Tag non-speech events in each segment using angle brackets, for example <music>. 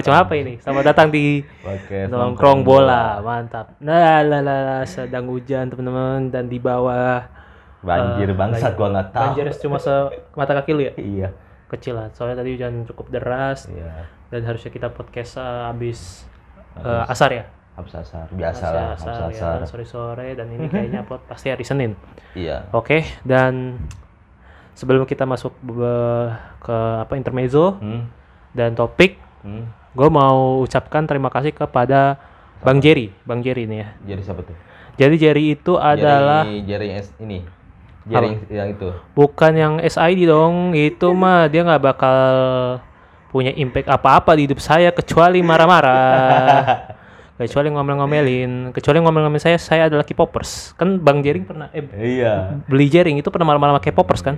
macam apa ini? Selamat datang di Podcast nongkrong bola, mantap. Nah, lah, lah, lah, sedang hujan teman-teman dan di bawah Banjir eh, bangsat gua nggak tahu. Banjir cuma se mata kaki lu ya? Iya. Kecil lah. Soalnya tadi hujan cukup deras Iya. dan harusnya kita podcast eh, habis eh, asar ya. Habis asar. Biasa lah, habis asar, asar. ya, sore-sore dan ini kayaknya <laughs> upload pasti hari Senin. Iya. Oke, dan sebelum kita masuk ke apa intermezzo Hmm. dan topik, Hmm. Gue mau ucapkan terima kasih kepada Bang Jerry, Bang Jerry ini ya. Jadi siapa tuh? Jadi Jerry itu adalah Jerry, Jerry S ini. Jerry yang itu. bukan yang SID dong, itu mah dia nggak bakal punya impact apa-apa di hidup saya kecuali marah-marah. <laughs> kecuali ngomel-ngomelin, kecuali ngomel-ngomelin saya, saya adalah K-popers. Kan Bang Jering pernah eh Iya. beli Jering itu pernah marah-marah sama K-popers kan?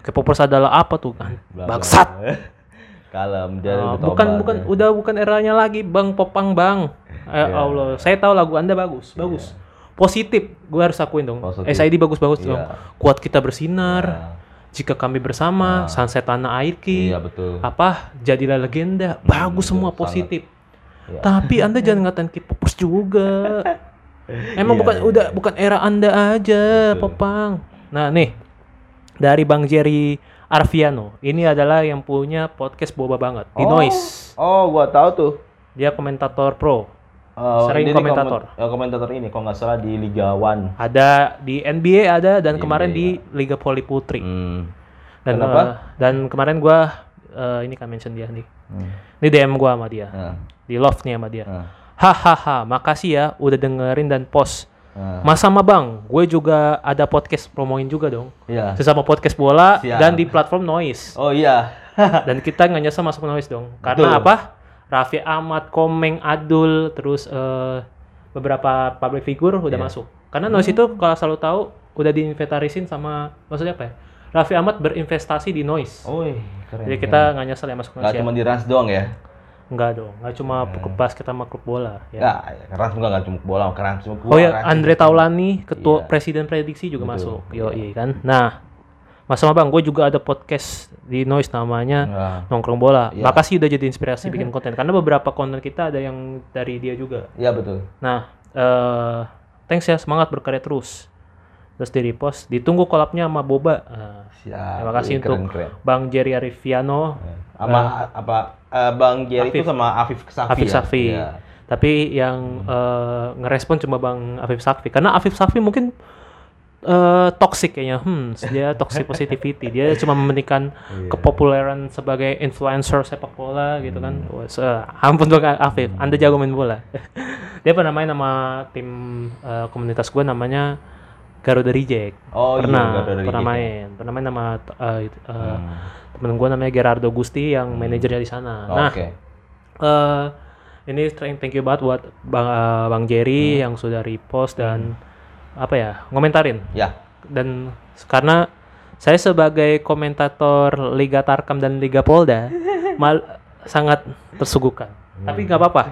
K-popers adalah apa tuh kan? Bangsat. <laughs> Kalem dia Oh, udah bukan bukan ya. udah bukan eranya lagi Bang Popang Bang. Eh, Iya. Allah, saya tahu lagu Anda bagus, bagus. Positif, gue harus akuin dong. Positif. SID bagus-bagus dong. Iya. Kuat kita bersinar. Iya. Jika kami bersama, sunset tanah air ki. Iya betul. Apa? Jadilah legenda. Bagus semua sangat. positif. Iya. Tapi Anda jangan ngatain K-popers juga. <laughs> Emang Iya, bukan iya. udah bukan era Anda aja, Betul. Popang. Nah, nih. Dari Bang Jerry Arviano. Ini adalah yang punya podcast boba banget di Oh. Noise. Oh, gua tahu tuh. Dia komentator pro. Oh, Sering komentator. komen- ya, komentator ini kalau nggak salah di Liga One. Ada di NBA ada dan Di kemarin NBA, di Liga Poli Putri. Hmm. Dan Kenapa? eh, dan kemarin gua eh, ini kan mention dia nih. Hmm. Ini DM gua sama dia. Nah, Di love nih sama dia. nah, Hahaha, makasih ya udah dengerin dan post. Nah. Mas sama Bang, gue juga ada podcast promoin juga dong. Iya. Sesama podcast bola Siap. dan di platform Noise. Oh iya. <laughs> Dan kita nggak nyesel masuk Noise dong. Karena Betul. apa? Raffi Ahmad, Komeng, Adul, terus eh, beberapa public figure udah Iya. masuk. Karena Noise itu kalau selalu tahu udah diinventarisin sama maksudnya apa ya? Raffi Ahmad berinvestasi di Noise. Oh, keren. Jadi kita nggak nyesel ya masuk Noise. ya. cuma di Rans doang ya? Enggak dong, nggak cuma klub basket sama klub bola. Ya. Nggak, Rans juga nggak cuma bola, Rans cuma Oh ya, Andre Taulani, ketua Iya. presiden prediksi juga Betul, masuk. iya. Yo kan. Nah, Mas sama Bang, gue juga ada podcast di Noise namanya Nah, Nongkrong Bola. Iya. Makasih udah jadi inspirasi <laughs> bikin konten karena beberapa konten kita ada yang dari dia juga. iya betul. Nah, eh thanks ya semangat berkarya terus. Terus di repost, ditunggu collabnya sama Boba. Nah, Siap. terima kasih Iya, untuk keren, keren. Bang Jerry Arifiano, Sama apa eh, Bang Jerry Afif. itu sama Afif Safi. Afif ya? Safi. Iya. Tapi yang eh, ngerespon cuma Bang Afif Safi karena Afif Safi mungkin eh toxic kayaknya. Hmm, dia toxic positivity. Dia cuma mementingkan Iya. kepopuleran sebagai influencer sepak bola gitu kan. Hmm. Wah, se- ampun Bang Afif, Anda jago main bola. <laughs> dia pernah main nama tim eh, komunitas gue namanya Garuda Reject. Oh iya, pernah, Garuda Reject pernah ya. main. Pernah main nama eh, it- eh, Hmm. temen gue namanya Gerardo Gusti yang manajernya di sana. Oh, nah, Oke. eh ini thank thank you banget buat Bang eh, Bang Jerry Hmm. yang sudah repost dan apa ya ngomentarin Ya. dan karena saya sebagai komentator Liga Tarkam dan Liga Polda <laughs> mal sangat tersuguhkan. Tapi nggak apa-apa.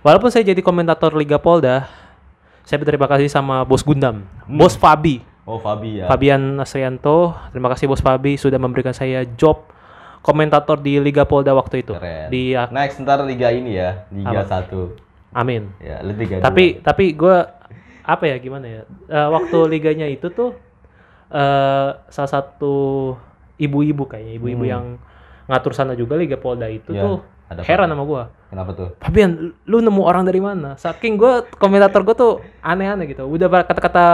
Walaupun saya jadi komentator Liga Polda, saya berterima kasih sama Bos Gundam, Bos Fabi, Oh Fabi ya. Fabian Nasrianto. Terima kasih Bos Fabi sudah memberikan saya job komentator di Liga Polda waktu itu. Keren. Di Next ntar liga ini ya, Liga Apa? 1. Amin. Ya, liga tapi tapi gue apa ya gimana ya Eh, waktu liganya itu tuh eh salah satu ibu-ibu kayaknya ibu-ibu Hmm. yang ngatur sana juga liga Polda itu Ya, tuh ada heran sama gue Kenapa tuh? Fabian lu nemu orang dari mana saking gue komentator gue tuh aneh-aneh gitu udah kata-kata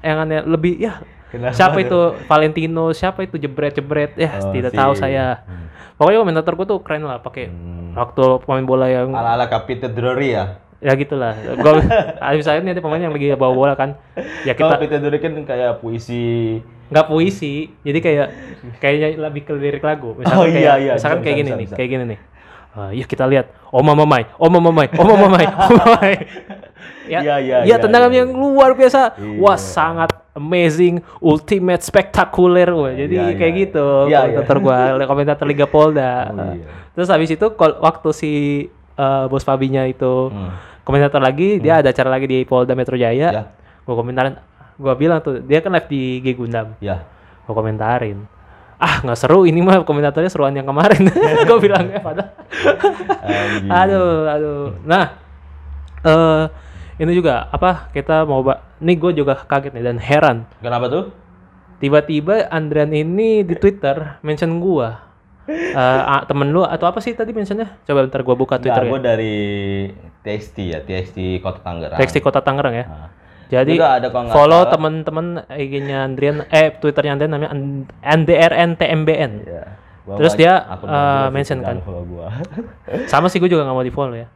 yang aneh lebih ya Kenapa siapa itu Valentino siapa itu jebret-jebret ya Oh, tidak si- tahu saya Hmm. pokoknya komentator gue tuh keren lah pakai Hmm. waktu pemain bola yang Ala-ala Kapite Drury ya. ya gitulah gol <laughs> Said ini ada pemain yang lagi bawa bola kan ya kita Kapite Drury kan kayak puisi. nggak puisi jadi kayak kayaknya lebih ke lirik lagu misalkan Oh, kayak iya, iya. misalkan Bisa, kayak bisa, gini bisa, nih bisa. kayak gini nih Ah, yuk kita lihat Oma Mamai Oma Mamai Oma Mamai Oma <laughs> Mamai ya iya, ya iya, tendangan iya. yang luar biasa Iya. wah sangat amazing ultimate spektakuler wah jadi Iya, kayak iya. gitu Iya, komentator gua komentator Liga Polda <laughs> Oh, iya. terus habis itu waktu si eh, bos Fabinya itu Hmm. komentator lagi dia ada acara lagi di Polda Metro Jaya Ya. gue komentarin gue bilang tuh dia kan live di G Gundam Ya. gue komentarin ah nggak seru ini mah komentatornya seruan yang kemarin <laughs> gue bilangnya padahal Anjing. aduh aduh nah eh ini juga apa kita mau ba- nih gue juga kaget nih dan heran Kenapa tuh? tiba-tiba Andrian ini di Twitter mention gua Eh ah, temen lu atau apa sih tadi mentionnya coba bentar gua buka Twitter Twitter gue dari TXT ya, TXT Kota Tangerang. TXT Kota Tangerang ya Nah. Jadi Juga ada kalau follow salah. temen-temen IG-nya Andrian eh Twitternya Andrian namanya An- NDRNTMBN Iya. Terus dia, eh, sih, mention kan. <laughs> sama sih gue juga nggak mau di follow ya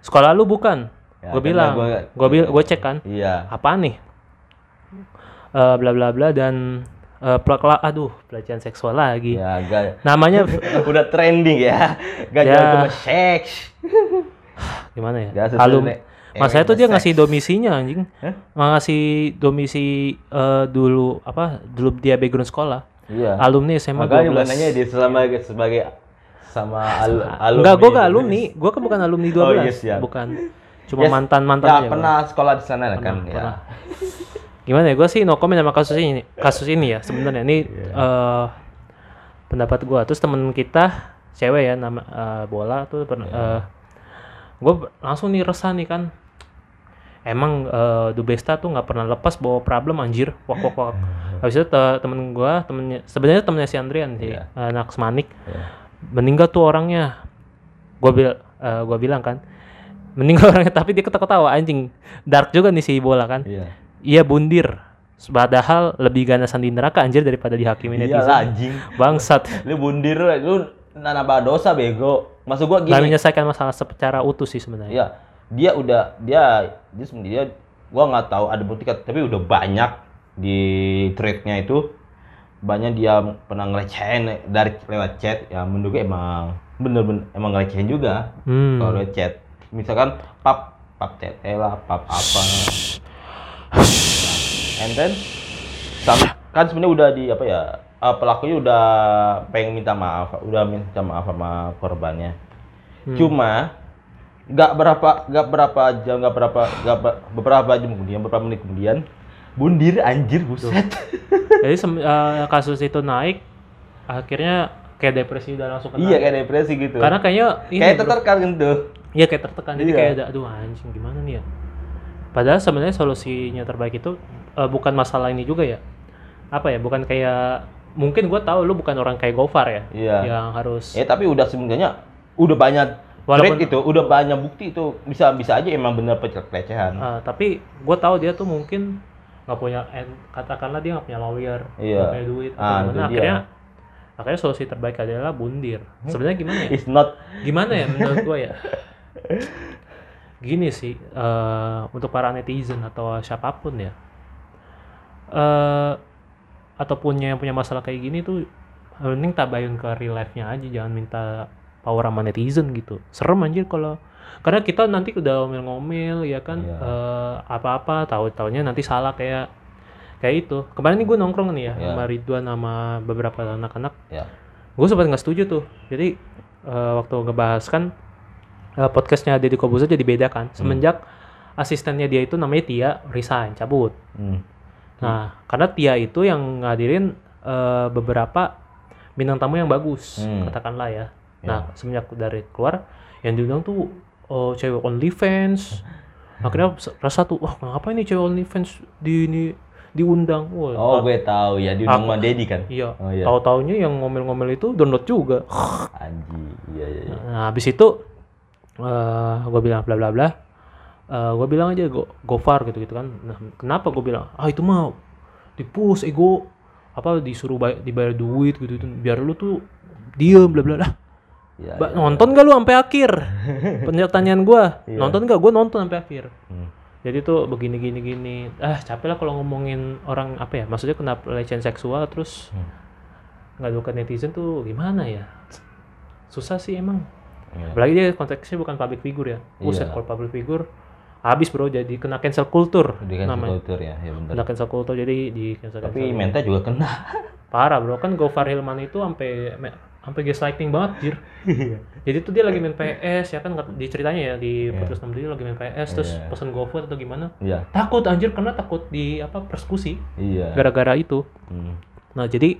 sekolah lu bukan Ya, gue bilang gua- gue bil gue cek kan iya. apaan nih Eh bla bla bla dan eh pelakla aduh pelecehan seksual lagi Ya, gak, namanya <laughs> udah trending ya. Gak Ya. cuma seks. gimana ya Gak sesuai alum nih. Masanya tuh dia ngasih domisinya anjing. Hah? Ngasih domisi eh, dulu apa? Dulu dia background sekolah. Iya. Alumni SMA Makanya 12. bukan nanya dia selama sebagai sama al alumni. Enggak, gua gak itu. alumni. Gua kan bukan alumni 12. Oh, iya, siap. Bukan. Cuma Yes. mantan-mantan Ya, aja. gua. pernah sekolah di sana kan ya. pernah. <laughs> Gimana ya? Gua sih no comment sama kasus ini. Kasus ini ya sebenarnya ini Iya. eh, pendapat gua. Terus temen kita cewek ya nama eh, bola tuh pernah Iya. eh, gua langsung nih resah nih kan. Emang eh, Dubesta tuh nggak pernah lepas bawa problem anjir. Wak wak wak. Habis itu te- temen gua, temennya sebenarnya temennya si Andrian sih, Iya. anak Semanik. Iya. Meninggal tuh orangnya. Gua bil eh, gua bilang kan, meninggal <laughs> orangnya tapi dia ketawa-ketawa anjing. Dark juga nih si bola kan. Iya. Iya bundir. Padahal lebih ganasan di neraka anjir daripada dihakimin Iya netizen. lah anjing. Bangsat. Lu bundir lu nambah dosa bego. Maksud gua Gak gini. menyelesaikan masalah secara utuh sih sebenarnya. Iya. Dia udah dia dia dia gua nggak tahu ada bukti kan, tapi udah banyak di thread-nya itu. Banyak dia pernah ngelecehin dari lewat chat. Ya menurut gue emang bener-bener emang ngelecehin juga Hmm. kalau lewat chat. Misalkan pap pap tete lah pap apa. And then sam- kan sebenarnya udah di apa ya uh, pelakunya udah pengen minta maaf udah minta maaf sama korbannya. Hmm. cuma nggak berapa nggak berapa jam nggak berapa nggak be- beberapa jam kemudian beberapa menit kemudian bundir anjir buset <laughs> Jadi eh, kasus itu naik, akhirnya kayak depresi udah langsung kena. iya kayak depresi gitu Karena kayaknya ini kayak tertekan gitu Iya kayak tertekan. Jadi Iya. kayak ada, aduh anjing gimana nih ya. Padahal sebenarnya solusinya terbaik itu eh, bukan masalah ini juga ya. Apa ya? Bukan kayak mungkin gue tahu lu bukan orang kayak Gofar ya. Iya. Yang harus Eh tapi udah sebenarnya udah banyak Walaupun- thread itu, udah banyak bukti itu bisa bisa aja emang bener pelecehan. Eh, tapi gue tahu dia tuh mungkin nggak punya katakanlah dia nggak punya lawyer nggak punya duit atau Ah, gimana. itu dia. akhirnya akhirnya solusi terbaik adalah bundir. Sebenarnya gimana ya? <laughs> It's not. Gimana ya menurut gue ya? <laughs> Gini sih eh, untuk para netizen atau siapa pun ya eh ataupun yang punya masalah kayak gini tuh mending tabayun ke real life-nya aja jangan minta power sama netizen gitu serem anjir kalau karena kita nanti udah ngomel-ngomel ya kan Iya. eh, apa-apa tahu taunya nanti salah kayak kayak itu kemarin nih gue nongkrong nih ya Iya. sama Ridwan sama beberapa anak-anak ya. gue sempat nggak setuju tuh jadi eh, waktu ngebahas kan eh, podcastnya Deddy Kobuzer jadi beda kan semenjak asistennya dia itu namanya Tia resign cabut Hmm. nah karena Tia itu yang ngadirin eh, beberapa bintang tamu yang bagus Hmm. katakanlah ya nah semenjak dari keluar yang diundang tuh oh, cewek OnlyFans akhirnya rasa tuh wah kenapa ini cewek OnlyFans di ini diundang Wah, Oh, gue tahu ya di Aku- rumah Dedi kan. iya Oh iya. tahu taunya yang ngomel-ngomel itu download juga Anji. Iya iya iya. Nah, habis itu eh gue bilang bla bla bla. gue bilang aja go gofar gitu gitu kan. Nah, kenapa gue bilang? Ah itu mah dipus ego apa disuruh bay- dibayar duit gitu, gitu biar lu tuh diem bla bla lah. Iya. Ba- nonton gak lu sampai akhir? <laughs> Pertanyaan gue, Iya. nonton gak? Gue nonton sampai akhir. Hmm. Jadi tuh begini gini gini. Ah capek lah kalau ngomongin orang apa ya? Maksudnya kena pelecehan seksual terus Hmm. ke netizen tuh gimana ya? Susah sih emang. Iya. Apalagi dia konteksnya bukan public figure ya. Buset Iya. kalau public figure habis bro jadi kena cancel culture Di cancel namanya. culture ya, ya benar. Kena cancel culture jadi di cancel Tapi Menta juga kena. <laughs> parah bro kan Gofar Hilman itu sampai sampai gaslighting banget jir. jadi tuh dia lagi main PS ya kan di ceritanya ya di Iya. podcast 6 dia lagi main PS terus Iya. pesen GoFood atau gimana. Iya. Takut anjir karena takut di apa persekusi Iya. gara-gara itu. Hmm. Nah jadi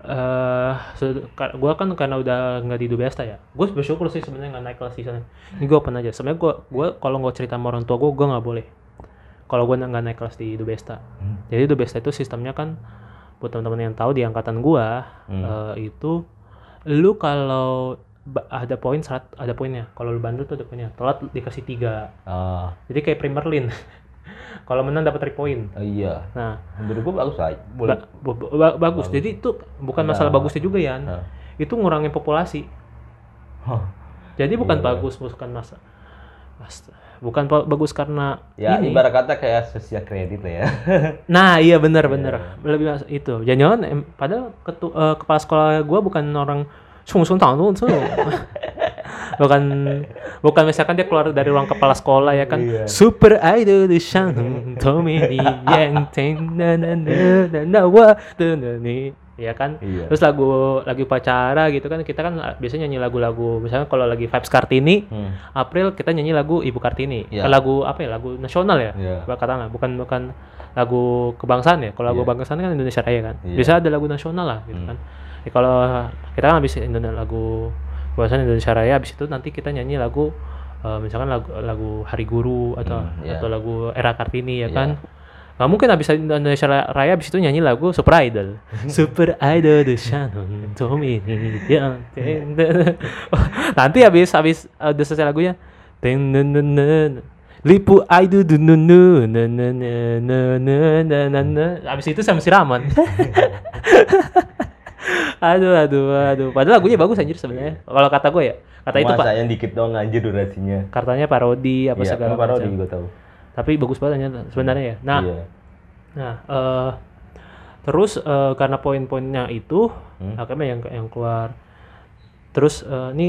eh ka- gua kan karena udah nggak di Dubesta ya. Gue bersyukur sih sebenarnya nggak naik kelas di sana. Ini gue open aja. Sebenarnya gue gua kalau nggak cerita sama orang tua gue gue nggak boleh. Kalau gue nggak naik kelas di Dubesta Hmm. jadi Dubesta itu sistemnya kan buat teman-teman yang tahu di angkatan gua Hmm. eh, itu lu kalau ada poin saat ada poinnya. Kalau lu bandel tuh ada poinnya. Telat dikasih tiga. Ah, jadi kayak Primerlin <laughs> kalau menang dapat 3 poin oh iya. nah Menurut gua bagus aja. Boleh. ba- ba- ba- bagus jadi itu bukan Nah. masalah bagusnya juga ya Nah. itu ngurangin populasi Hah. jadi bukan Iya. bagus bukan masa mas- bukan bagus karena Ya ini ibarat kata kayak sosial kredit lah ya. <laughs> nah iya benar Iya. benar lebih mas- itu jangan em, padahal ketu, eh, kepala sekolah gua bukan orang sung sung tang sung sung. Bukan bukan misalkan dia keluar dari ruang kepala sekolah ya kan Iya. super idol di shang Tommy yang teng na na na na na wa na na ni ya kan Iya. terus lagu lagi upacara gitu kan kita kan biasanya nyanyi lagu-lagu misalnya kalau lagi vibes kartini Hmm. April kita nyanyi lagu Ibu Kartini. Iya. Eh, Lagu apa ya? Lagu nasional ya? Iya. Katakanlah bukan bukan lagu kebangsaan ya. Kalau lagu Iya. kebangsaan kan Indonesia Raya kan. Iya. Bisa ada lagu nasional lah gitu Hmm. kan. Ya, kalau kita kan habis Indonesia lagu kebangsaan Indonesia Raya habis itu nanti kita nyanyi lagu eh, misalkan lagu lagu Hari Guru atau Hmm, iya. atau lagu Era Kartini ya Iya. kan. Nggak mungkin habis Indonesia Raya habis itu nyanyi lagu Super Idol. <laughs> Super Idol the Shannon Tommy yang nanti habis habis uh, udah selesai lagunya Teng nen nen nen. Lipu Aidu nu nu. Habis itu sama siraman. <laughs> aduh aduh aduh. Padahal lagunya bagus anjir sebenarnya. Kalau kata gue ya, kata itu Pak. Masanya dikit dong anjir durasinya. Katanya parodi apa Iya, segala kan parodi macam. gua tahu. Tapi bagus banget sebenarnya ya. Nah, Iya. Nah, eh terus eh, karena poin-poinnya itu, Hmm. akhirnya yang yang keluar. Terus eh, ini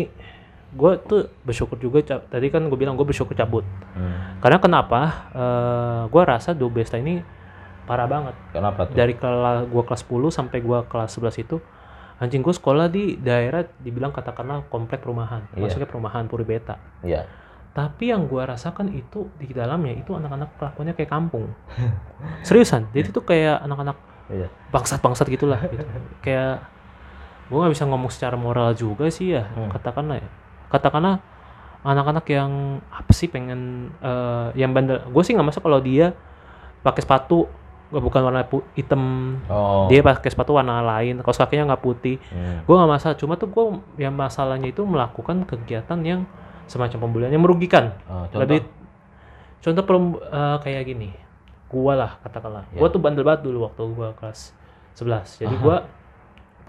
gue tuh bersyukur juga. Tadi kan gue bilang gue bersyukur cabut. Hmm. Karena kenapa? Eh gue rasa Dobesta ini parah banget. Kenapa tuh? Dari kelas gue kelas 10 sampai gue kelas 11 itu, anjing gue sekolah di daerah dibilang katakanlah komplek perumahan, Iya. maksudnya perumahan Puri Beta. Iya. Tapi yang gua rasakan itu di dalamnya itu anak-anak kelakuannya kayak kampung. <laughs> Seriusan, jadi itu kayak anak-anak Iya. bangsat-bangsat gitulah gitu. kayak gua nggak bisa ngomong secara moral juga sih ya, Hmm. katakanlah ya. Katakanlah anak-anak yang apa sih pengen eh, yang bandel. Gue sih nggak masuk kalau dia pakai sepatu nggak bukan warna hitam Oh. dia pakai sepatu warna lain kaos kakinya nggak putih Hmm. gue nggak masalah cuma tuh gue yang masalahnya itu melakukan kegiatan yang semacam pembulian yang merugikan Oh, contoh. lebih contoh pelem- eh, kayak gini gua lah katakanlah Ya. gua tuh bandel banget dulu waktu gua kelas 11 jadi gua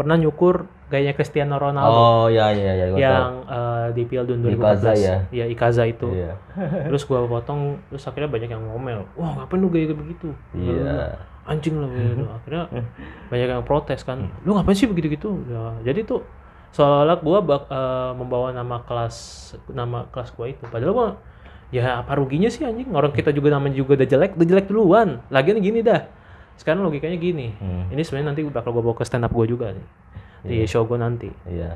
pernah nyukur gayanya Cristiano Ronaldo Oh, iya iya iya yang eh, di Piala Dunia 2014 Ikaza ya? Iya, Ikaza itu. Iya. <laughs> terus gua potong terus akhirnya banyak yang ngomel wah ngapain lu gaya begitu Iya. anjing lah gitu. <laughs> akhirnya banyak yang protes kan lu ngapain sih begitu gitu ya, jadi tuh seolah-olah gua bak, eh, membawa nama kelas nama kelas gua itu padahal gua ya apa ruginya sih anjing orang kita juga namanya juga udah jelek udah jelek duluan lagian gini dah sekarang logikanya gini Hmm. ini sebenarnya nanti bakal gua bawa ke stand up gua juga nih di show gua nanti Iya.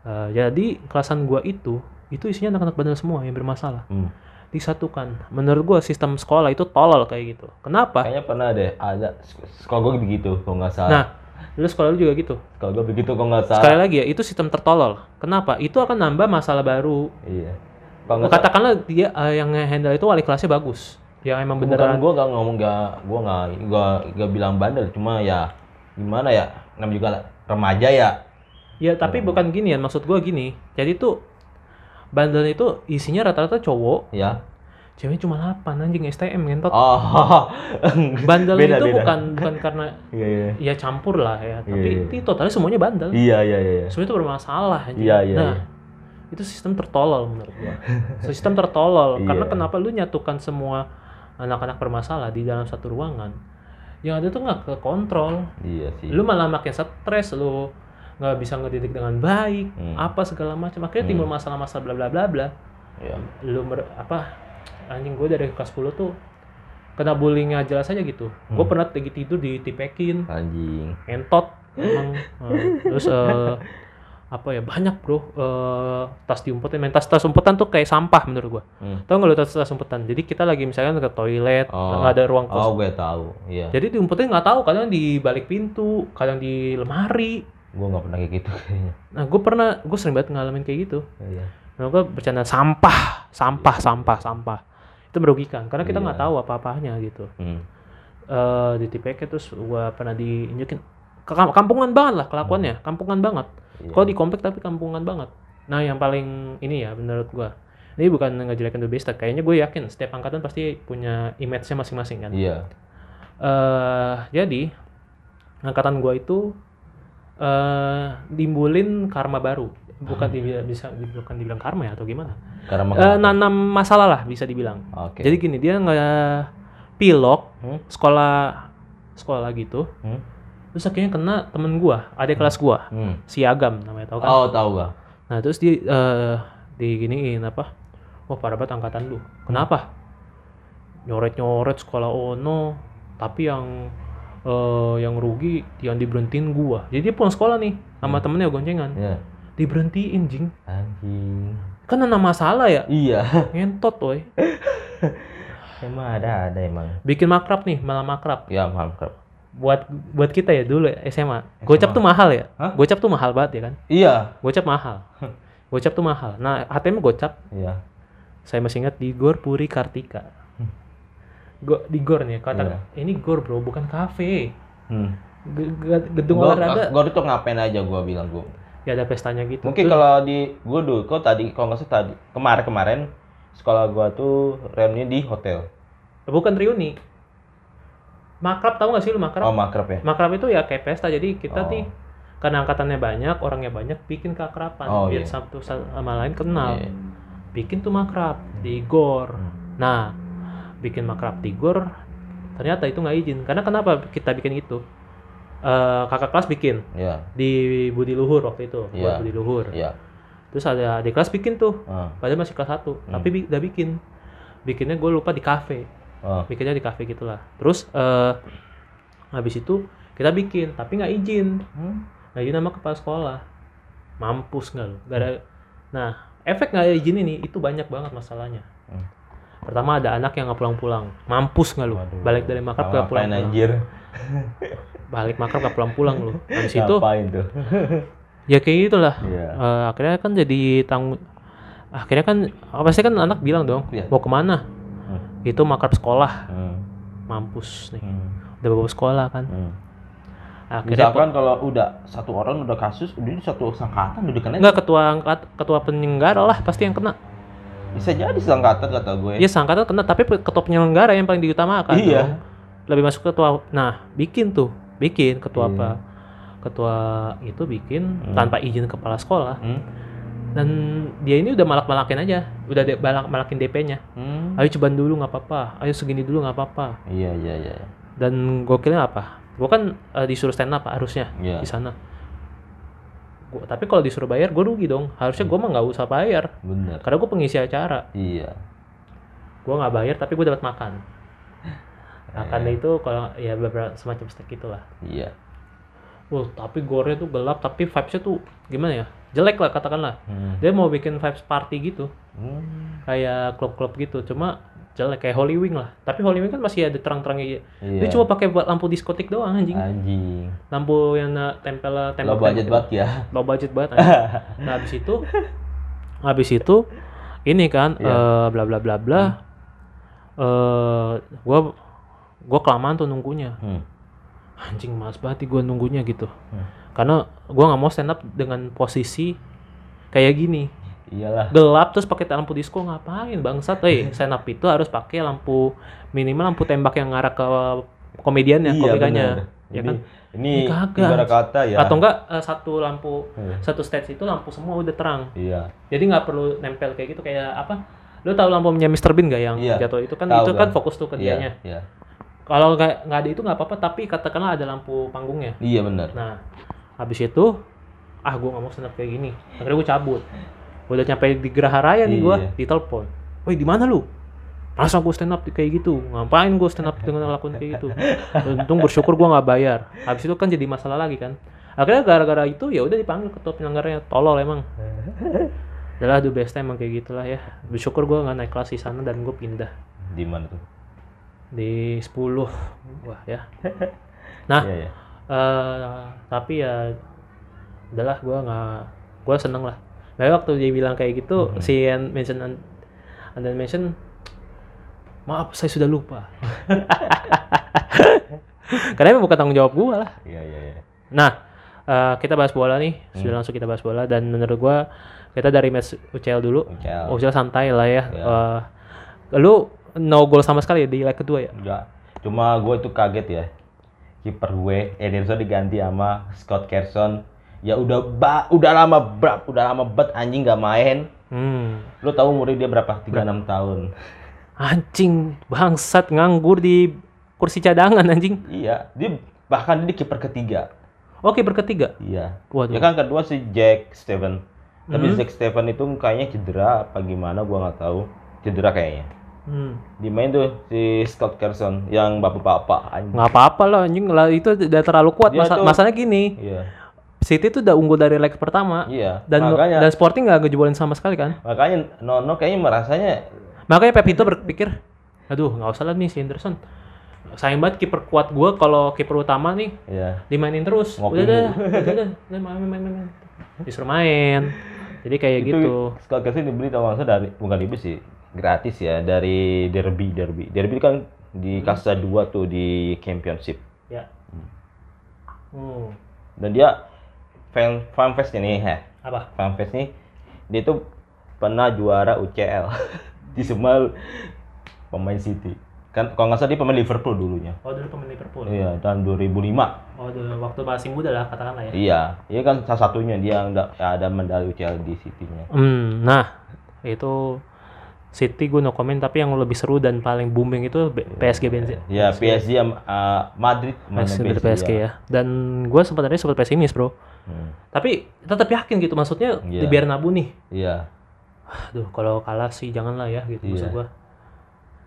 Eh, jadi kelasan gua itu itu isinya anak-anak bandel semua yang bermasalah Hmm. disatukan menurut gua sistem sekolah itu tolol kayak gitu kenapa Kayaknya pernah deh ada sekolah gue begitu kalau nggak salah. nah lu sekolah lu juga gitu Kalau gue begitu kalau nggak salah. Sekali lagi ya, itu sistem tertolol. Kenapa? Itu akan nambah masalah baru. Iya. Salah. Katakanlah dia eh, yang handle itu wali kelasnya bagus. Yang emang Beneran beneran. gue gak ngomong gak gue nggak gua gak bilang bandel cuma ya gimana ya namanya juga remaja ya Ya tapi bukan gini ya, maksud gua gini. Jadi tuh bandel itu isinya rata-rata cowok, ya ceweknya cuma 8 anjing STM ngentot. oh <laughs> bandel beda, itu beda. bukan bukan karena <laughs> iya iya ya campur lah ya, tapi Iya, itu iya. totalnya semuanya bandel. iya iya iya Semuanya itu bermasalah anjing. Iya, iya, Nah, iya. itu sistem tertolol menurut gua. <laughs> sistem tertolol karena Iya. kenapa lu nyatukan semua anak-anak bermasalah di dalam satu ruangan yang ada tuh nggak ke kontrol iya sih. Lu malah makin stres lu nggak bisa ngedidik dengan baik Hmm. apa segala macam. Akhirnya timbul masalah-masalah bla bla bla bla. Iya. lu mer- apa anjing gue dari kelas 10 tuh kena bullyingnya jelas aja gitu. Gue Hmm. pernah lagi tidur ditipekin. Anjing. Entot emang. <laughs> Terus eh, apa ya banyak bro eh, tas diumpetin main tas tas umpetan tuh kayak sampah menurut gua Hmm. tau nggak lu tas tas umpetan jadi kita lagi misalkan ke toilet Oh. nggak ada ruang kos Oh, gue tahu. Iya. jadi diumpetin nggak tahu kadang di balik pintu kadang di lemari Gue nggak pernah kayak gitu kayaknya. nah gue pernah gue sering banget ngalamin kayak gitu Iya. nah gue bercanda sampah sampah sampah sampah itu merugikan karena kita nggak Iya. tahu apa-apanya gitu Hmm. eh di TPK terus gua pernah diinjekin kampungan banget lah kelakuannya kampungan banget Iya. kalau di komplek tapi kampungan banget nah yang paling ini ya menurut gua ini bukan ngejelekin The Beast kayaknya gue yakin setiap angkatan pasti punya image-nya masing-masing kan Iya. eh jadi angkatan gua itu eh dimbulin karma baru bukan dibilang bisa bukan dibilang karma ya atau gimana Eh, mengapa? nanam masalah lah bisa dibilang Oke. jadi gini dia nggak pilok Hmm? sekolah sekolah gitu Hmm? Terus akhirnya kena temen gua adik kelas gua Hmm. si Agam namanya tau kan Oh, tahu gak? nah terus di eh diginiin apa wah parah banget angkatan lu kenapa nyoret nyoret sekolah ono tapi yang eh yang rugi yang diberhentiin gua jadi dia pulang sekolah nih sama temennya goncengan Iya. diberhentiin jing Anjing. kan ada masalah ya Iya. <laughs> ngentot woy Emang ada ada emang. bikin makrab nih malah makrab Ya mantap. Buat buat kita ya dulu ya, SMA gocap tuh mahal ya Hah? gocap tuh mahal banget ya kan Iya. gocap mahal gocap tuh mahal nah ATM gocap Iya. saya masih ingat di Gor Puri Kartika Go, di Gor nih kata Iya. ini Gor bro bukan kafe Hmm. Ge- ge- gedung Gua, olahraga gua itu ngapain aja gua bilang gua. ya ada pestanya gitu Mungkin kalau di gua dulu kok tadi kalau nggak salah tadi kemarin kemarin sekolah gua tuh reuni di hotel. bukan reuni makrab tahu nggak sih lu makrab Oh makrab ya. makrab itu ya kayak pesta jadi kita Oh. nih karena angkatannya banyak orangnya banyak bikin keakraban Oh, biar iya. satu sama lain kenal Iya. bikin tuh makrab di Gor Hmm. nah bikin makrab di Gor ternyata itu nggak izin karena kenapa kita bikin itu Eh, kakak kelas bikin Iya. di Budi Luhur waktu itu Iya. buat Budi Luhur Iya. terus ada di kelas bikin tuh Ah. padahal masih kelas 1 Hmm. tapi bi- udah bikin bikinnya gue lupa di kafe Oh. bikinnya di kafe gitulah terus eh habis itu kita bikin tapi nggak izin Hmm. nggak izin sama kepala sekolah mampus nggak lu Gak ada nah efek nggak izin ini itu banyak banget masalahnya Hmm. pertama ada anak yang nggak pulang-pulang mampus nggak lu Waduh. balik dari makrab Ngapain nggak pulang-pulang anjir? balik makrab nggak pulang-pulang lu habis itu ya kayak gitulah Iya. Eh, akhirnya kan jadi tanggung akhirnya kan pasti kan anak bilang dong Iya. mau ke mana. Itu makrab sekolah Hmm. mampus nih Hmm. udah bawa sekolah kan Hmm. akhirnya Misalkan kalau udah satu orang udah kasus, udah satu angkatan udah kena. enggak ketua angkat ketua penyelenggara lah pasti yang kena Bisa jadi seangkatan kata gue. Iya sangkatan kena tapi ketua penyelenggara yang paling diutamakan Iya. dong. lebih masuk ketua nah bikin tuh bikin ketua Iya. apa ketua itu bikin Hmm. tanpa izin kepala sekolah Hmm. Dan dia ini udah malak-malakin aja udah de- malak malakin DP-nya Hmm. ayo coba dulu nggak apa-apa ayo segini dulu nggak apa-apa Iya iya iya. dan gokilnya apa gua kan eh, disuruh stand up harusnya Iya. di sana gua, tapi kalau disuruh bayar gue rugi dong harusnya gua mah nggak usah bayar Bener. karena gue pengisi acara Iya. gua nggak bayar tapi gue dapat makan <laughs> makan Eh. itu kalau ya beberapa semacam steak gitulah Iya. Wah, tapi gore tuh gelap tapi vibes-nya tuh gimana ya jelek lah katakanlah Hmm. dia mau bikin vibes party gitu Hmm. kayak klub-klub gitu cuma jelek kayak Holy Wing lah tapi Holy Wing kan masih ada terang-terangnya Iya. dia cuma pakai buat lampu diskotik doang anjing anjing. lampu yang na- tempel Lo tembok budget banget ya. low budget banget <laughs> nah habis itu habis itu ini kan Iya. eh, bla bla bla bla eh gua gua kelamaan tuh nunggunya Hmm. Anjing males banget gue nunggunya gitu Hmm. karena gua nggak mau stand up dengan posisi kayak gini Iyalah. gelap terus pakai lampu disco ngapain bangsat eh <laughs> stand up itu harus pakai lampu minimal lampu tembak yang ngarah ke komediannya Iya, komikanya bener. ya Ini kan ini Ini kagak. ibarat kata ya. atau enggak eh, satu lampu Iya. satu stage itu lampu semua udah terang Iya. jadi nggak perlu nempel kayak gitu kayak apa lu tahu lampunya Mr Bean gak yang Iya. jatuh itu kan Tahu itu gua. kan fokus tuh ke Iya. Iya. Kalau nggak nggak ada itu nggak apa-apa tapi katakanlah ada lampu panggungnya Iya benar. Nah, habis itu ah gue nggak mau stand up kayak gini. Akhirnya gue cabut. Gua udah nyampe di Geraha Raya nih gue, Iya. ditelepon. Woi di mana lu? Masa gue stand up kayak gitu? Ngapain gue stand up dengan lakukan kayak gitu? Untung bersyukur gue nggak bayar. Habis itu kan jadi masalah lagi kan. akhirnya gara-gara itu ya udah dipanggil ketua penyelenggaranya tolol emang adalah the best emang kayak gitulah ya bersyukur gue nggak naik kelas di sana dan gue pindah Di mana tuh? Di 10 wah ya <laughs> nah Iya, iya. eh tapi ya udahlah gue nggak gue seneng lah Nah, waktu dia bilang kayak gitu si An mention An- Andan mention maaf saya sudah lupa <laughs> karena emang bukan tanggung jawab gue lah Iya, iya, iya. Nah, eh, kita bahas bola nih. Sudah langsung kita bahas bola dan menurut gua kita dari match UCL dulu. UCL. UCL santai lah ya. Iya. Eh, lu no goal sama sekali ya di leg kedua ya? Enggak. Cuma gue itu kaget ya. Kiper gue Ederson diganti sama Scott Carson. Ya udah ba udah lama berapa udah lama bet anjing gak main. Hmm. Lu tahu umurnya dia berapa? 36 tahun. Anjing, bangsat nganggur di kursi cadangan anjing. Iya, dia bahkan dia di kiper ketiga. Oke, berketiga. Iya. Waduh. Ya kan kedua si Jack Steven. Tapi Hmm. Jack Steven itu kayaknya cedera apa gimana gua nggak tahu. Cedera kayaknya. Hmm. Di main tuh si Scott Carson yang bapak-bapak anjing. Nggak apa-apa lah anjing lah itu udah terlalu kuat. Masa- tuh- masalahnya gini, Iya. City tuh udah unggul dari leg pertama. Iya. Dan makanya dan Sporting nggak ngejebolin sama sekali kan? makanya Nono kayaknya merasanya Makanya Pep itu berpikir, aduh nggak usah lah nih si Henderson. Sayang banget kiper kuat gue kalau kiper utama nih ya dimainin terus. Ngopi Udah dah, mulu. udah dah, <laughs> udah main main main. main. Disuruh main. Jadi kayak itu gitu. Scott Carson dibeli salah dari bukan dibeli sih gratis ya dari Derby Derby Derby kan di kasta 2 tuh di Championship Ya. Hmm. dan dia fan fanfest ini ya Apa? fanfest nih dia tuh pernah juara UCL <laughs> di semua pemain City kan kalau nggak salah dia pemain Liverpool dulunya Oh dulu pemain Liverpool. iya tahun 2005 Oh dulu waktu masih muda lah katakanlah ya. iya iya kan salah satunya dia yang da- ada medali UCL di City-nya Hmm, nah itu City gue no comment tapi yang lebih seru dan paling booming itu PSG Benzema. ya PSG uh, Madrid PSG, dari PSG ya. Dan gue sebenarnya sempat pesimis bro. Hmm, Tapi tetap yakin gitu maksudnya Iya. di biar nabu nih. iya Aduh kalau kalah sih janganlah ya gitu maksud Iya. gue.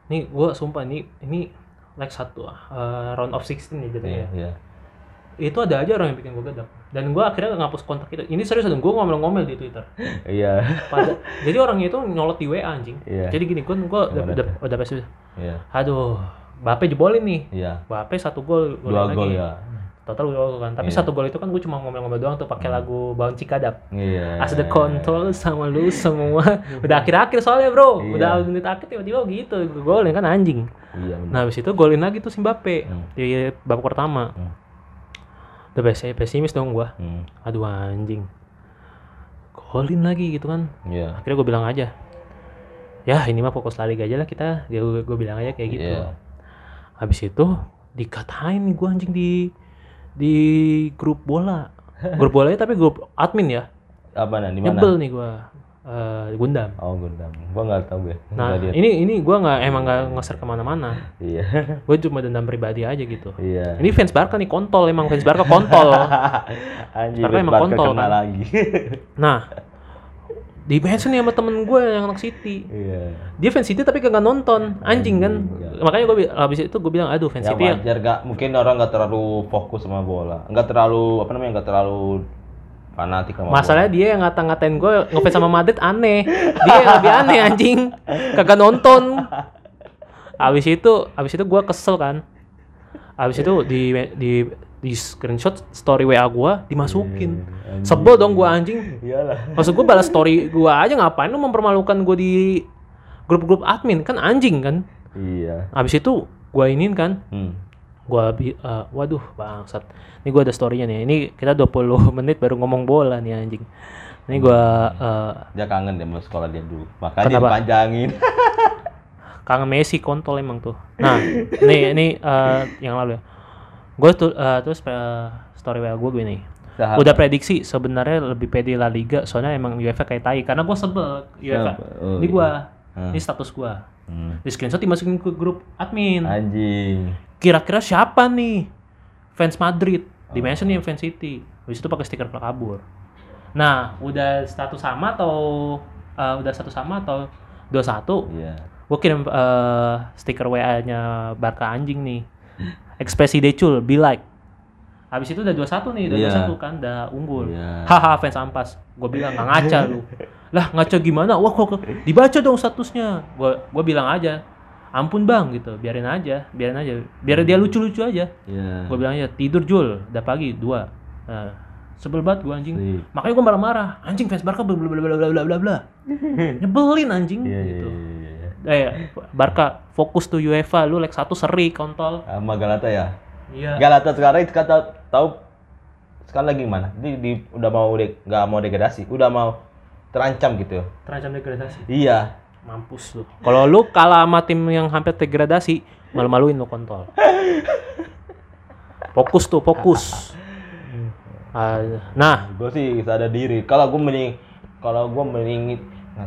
Nih gue sumpah nih ini like satu uh, round of 16 ya jadinya iya ya. iya Itu ada aja orang yang bikin gue gedap. Dan gue akhirnya ngapus kontak itu. Ini serius dan gue ngomel-ngomel di Twitter. iya Pada, <laughs> jadi orangnya itu nyolot di WA anjing. Iya. Jadi gini gue gua udah udah, udah pesimis. iya Aduh, Bape jebolin nih. iya Bape satu gol, dua gol ya Total dua gol kan. Tapi Iya. Hmm. satu gol itu kan gue cuma ngomel-ngomel doang tuh pakai lagu Bang Cikadap. iya As the control sama lu semua. <laughs> Udah akhir-akhir soalnya bro. Iya. Udah menit akhir tiba-tiba gitu. Golin kan anjing. iya benar Nah habis itu golin lagi tuh si Mbappe. Hmm. Di babak pertama. Hmm. Udah pes- pesimis dong gua. Hmm, Aduh anjing. Golin lagi gitu kan. iya Akhirnya gue bilang aja. Ya ini mah fokus La Liga aja lah kita. Dia gue bilang aja kayak gitu. Iya. Habis itu dikatain nih gue anjing di di grup bola. <laughs> grup bolanya tapi grup admin ya. apa nah di mana Nyebel nih gue. Eh Gundam. oh Gundam gua nggak tahu gue Nah lihat. ini ini gue nggak emang nggak ngeser ke mana-mana. iya <laughs> Gue cuma dendam pribadi aja gitu. iya Ini fans Barca nih kontol emang fans Barca kontol. <laughs> anjir Barca emang Barca kontol, kena kan? lagi <laughs> Nah di mention nih sama temen gue yang anak City. iya Dia fans City tapi kagak nonton, anjing kan. Anjing, Makanya gue habis itu gue bilang aduh fans ya City ya wajar gak mungkin orang nggak terlalu fokus sama bola nggak terlalu apa namanya nggak terlalu fanatik sama Masalahnya dia yang ngata-ngatain gue ngefans sama Madrid aneh. Dia yang lebih aneh anjing. Kagak nonton. Abis itu, abis itu gue kesel kan. Abis itu di di di screenshot story WA gue dimasukin. bola. Anjing. Sebel dong gue anjing. iyalah Maksud gue balas story gue aja ngapain lu mempermalukan gue di grup-grup admin kan anjing kan. iya Abis itu gue inin kan. hmm. Gua bi- eh, waduh bangsat. Ini gua ada story-nya nih. Ini kita 20 <laughs> menit baru ngomong bola nih anjing. Ini gua eh, dia kangen deh sama sekolah dia dulu makanya Kenapa? dipanjangin <laughs> kangen Messi kontol emang tuh. Nah, nih ini eh, yang lalu ya. Gue tuh eh, terus eh, story WA gue gue nih. Sahabat. Udah prediksi sebenarnya lebih pede La Liga soalnya emang UEFA kayak tai karena gue sebel UEFA. Oh, ini iya. gua, Hmm. ini status gua. Hmm. Di screenshot dimasukin ke grup admin. anjing Kira-kira siapa nih fans Madrid? Di Oh. mention nih fans City. Habis itu pakai stiker kabur. Nah, udah status sama atau eh, udah status sama atau 21 iya gue kirim eh, stiker WA-nya Barca anjing nih. Ekspresi Decul, be like. Habis itu udah 2-1 nih, udah Iya. 2-1 kan, udah unggul. Iya. Haha, fans ampas. Gue bilang nggak ngaca lu. <laughs> lah ngaca gimana? Wah kok kok- dibaca dong statusnya. Gue gue bilang aja, ampun bang gitu, biarin aja, biarin aja, biar dia lucu-lucu aja. Iya. Gue bilang aja tidur Jul, udah pagi dua. Nah, sebel banget gue anjing. Sip. Makanya gue marah-marah. Anjing fans Barca bla bla bla bla bla bla bla. <laughs> Nyebelin anjing Iya, iya, gitu. iya, iya. Eh, Barca fokus tuh UEFA, lu leg satu seri kontol. Sama Galata ya. Iya. Galata sekarang itu kata tahu sekarang lagi gimana? Di, di udah mau de, nggak mau degradasi, udah mau terancam gitu. Terancam degradasi. Iya. Mampus lu. Kalau lu kalah sama tim yang hampir degradasi, malu-maluin lu kontol. Fokus tuh, fokus. Ah, Nah, Gue sih sadar diri. Kalau gue mending, kalau gue mending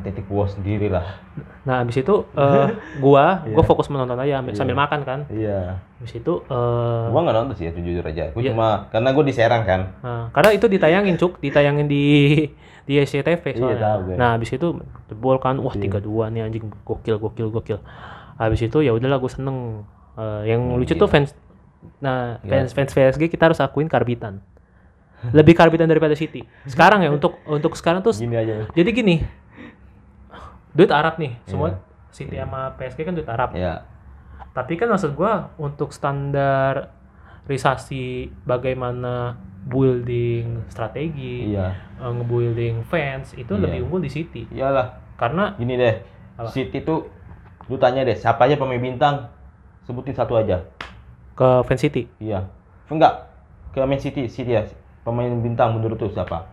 titik gue sendiri lah. nah abis itu eh, gua, <laughs> gua fokus menonton aja ambil- sambil makan kan. Iya. Abis itu eh, Gue nggak nonton sih, itu jujur aja. Gue Iya. cuma karena gue di Serang kan. Nah, karena itu ditayangin cuk, ditayangin di di SCTV Iya, soalnya. tahu gue. nah, habis itu jebol kan, wah 3-2 nih anjing gokil gokil gokil. Habis itu ya udahlah gue seneng. Eh, yang Hmm, lucu iya. tuh fans nah, Iya. fans fans PSG kita harus akuin karbitan. <laughs> Lebih karbitan daripada City. Sekarang ya untuk untuk sekarang tuh Gini aja. jadi gini. Duit Arab nih, semua Iya. City sama PSG kan duit Arab. Ya. Tapi kan maksud gua untuk standar risasi bagaimana building strategi, Iya. eh, nge-building fans itu Iya. lebih unggul di City. Iyalah. Karena Gini deh. Apa? City tuh lu tanya deh, siapa aja pemain bintang? Sebutin satu aja. ke fans City, Iya. Enggak. Ke Man City, City ya. Pemain bintang menurut tuh siapa?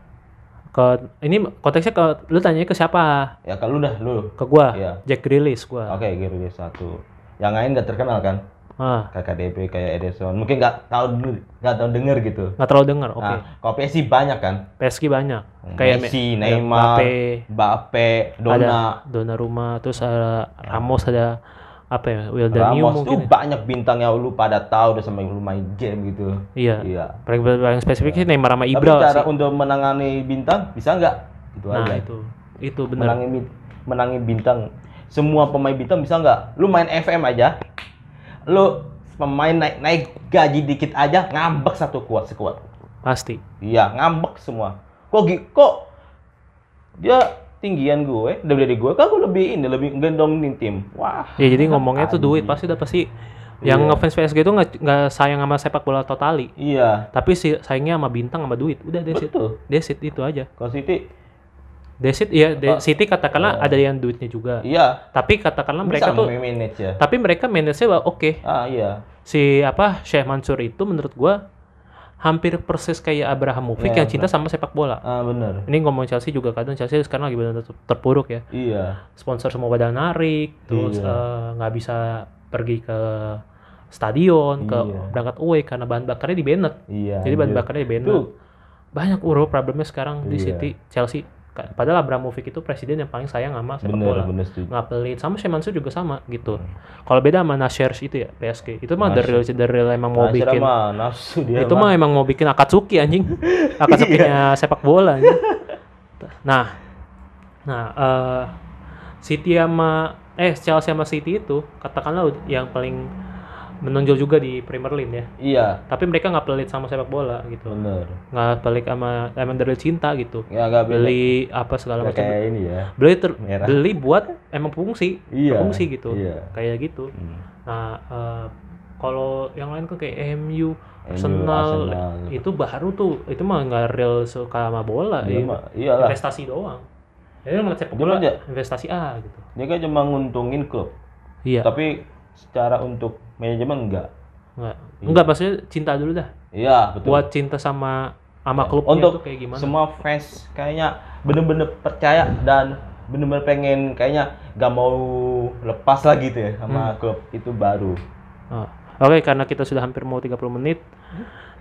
ke ini konteksnya ke lu tanya ke siapa? Ya kalau lu dah lu. Ke gua, Iya. Jack Grealish gua. Oke, Gary satu. Yang lain nggak terkenal kan? Ah, KKDP kayak Ederson. Mungkin nggak tahu dulu, nggak tahu denger gitu. nggak terlalu dengar. Oke. Nah, kalau PSG banyak kan? PSG banyak. Hmm, Kayak Messi, Neymar, Mbappe, Mbappe, Dona, ada Donnarumma, terus ada Ramos, ada apa ya? Wildanio Ramos tuh mungkin. ya. banyak bintang yang lu pada tahu udah sampai lu main game gitu. Iya. Iya. Paling, paling spesifik sih Neymar sama Tapi Ibra cara sih. untuk menangani bintang bisa nggak? Itu Nah, aja. itu. Itu benar. Menangi bi- menangi bintang. Semua pemain bintang bisa nggak? Lu main FM aja. Lu pemain naik naik gaji dikit aja ngambek satu kuat sekuat. Pasti. Iya, ngambek semua. Kok gi- kok dia tinggian gue, dari gue, kan gue lebih ini, lebih gendongin tim. Wah. Ya jadi ngomongnya tuh duit pasti udah pasti yang Iya. ngefans PSG itu nggak nggak sayang sama sepak bola totali, Iya, tapi si sayangnya sama bintang sama duit. Udah desit. betul. Desit itu aja. Kalau City, Desit ya? De- City katakanlah ada yang duitnya juga. iya, Tapi katakanlah bisa mereka tuh manage ya. tapi mereka manage-nya oke. Ah, iya. Si apa Syekh Mansur itu menurut gua hampir persis kayak Abrahamovic Ya, yang cinta sama sepak bola. Ah, bener. Ini ngomong Chelsea juga kadang Chelsea sekarang lagi benar terpuruk ya. Iya. sponsor semua pada narik terus Iya. eh, nggak bisa pergi ke stadion ke Iya. berangkat away karena bahan bakarnya di Bennett Iya. jadi bahan bakarnya di Bennett Tuh. banyak uro problemnya sekarang di Iya. City Chelsea padahal Abramovich itu presiden yang paling sayang sama sepak Bener, bola. nggak pelit sama Sheikh Mansur juga sama gitu. Kalau beda sama Nasher itu ya PSG itu mah dari Nasser. dari emang mau Syirah bikin mah nafsu dia itu mah. emang mau bikin Akatsuki anjing. <laughs> Akatsukinya sepak bola anjing. nah nah eh City sama eh Chelsea sama City itu katakanlah yang paling menonjol juga di Premier League ya Iya, tapi mereka nggak pelit sama sepak bola gitu bener. nggak pelit sama emang dari cinta gitu Ya nggak beli apa segala Nggak macam kayak ini ya. beli ter- Merah. beli buat emang fungsi Iya. fungsi gitu Iya. kayak gitu Hmm. nah eh, kalau yang lain kan kayak MU Arsenal. Arsenal itu baru tuh itu mah nggak real suka sama bola Dia ya. iyalah. investasi doang jadi ngeliat sepak bola dia- investasi A gitu Dia kan cuma nguntungin klub. iya Tapi secara untuk manajemen enggak. nggak enggak maksudnya cinta dulu dah Iya, betul. buat cinta sama sama klubnya untuk kayak gimana semua fans kayaknya bener-bener percaya dan bener-bener pengen kayaknya gak mau lepas lagi tuh ya Hmm. sama klub itu baru. Oh, Oke, karena kita sudah hampir mau 30 menit,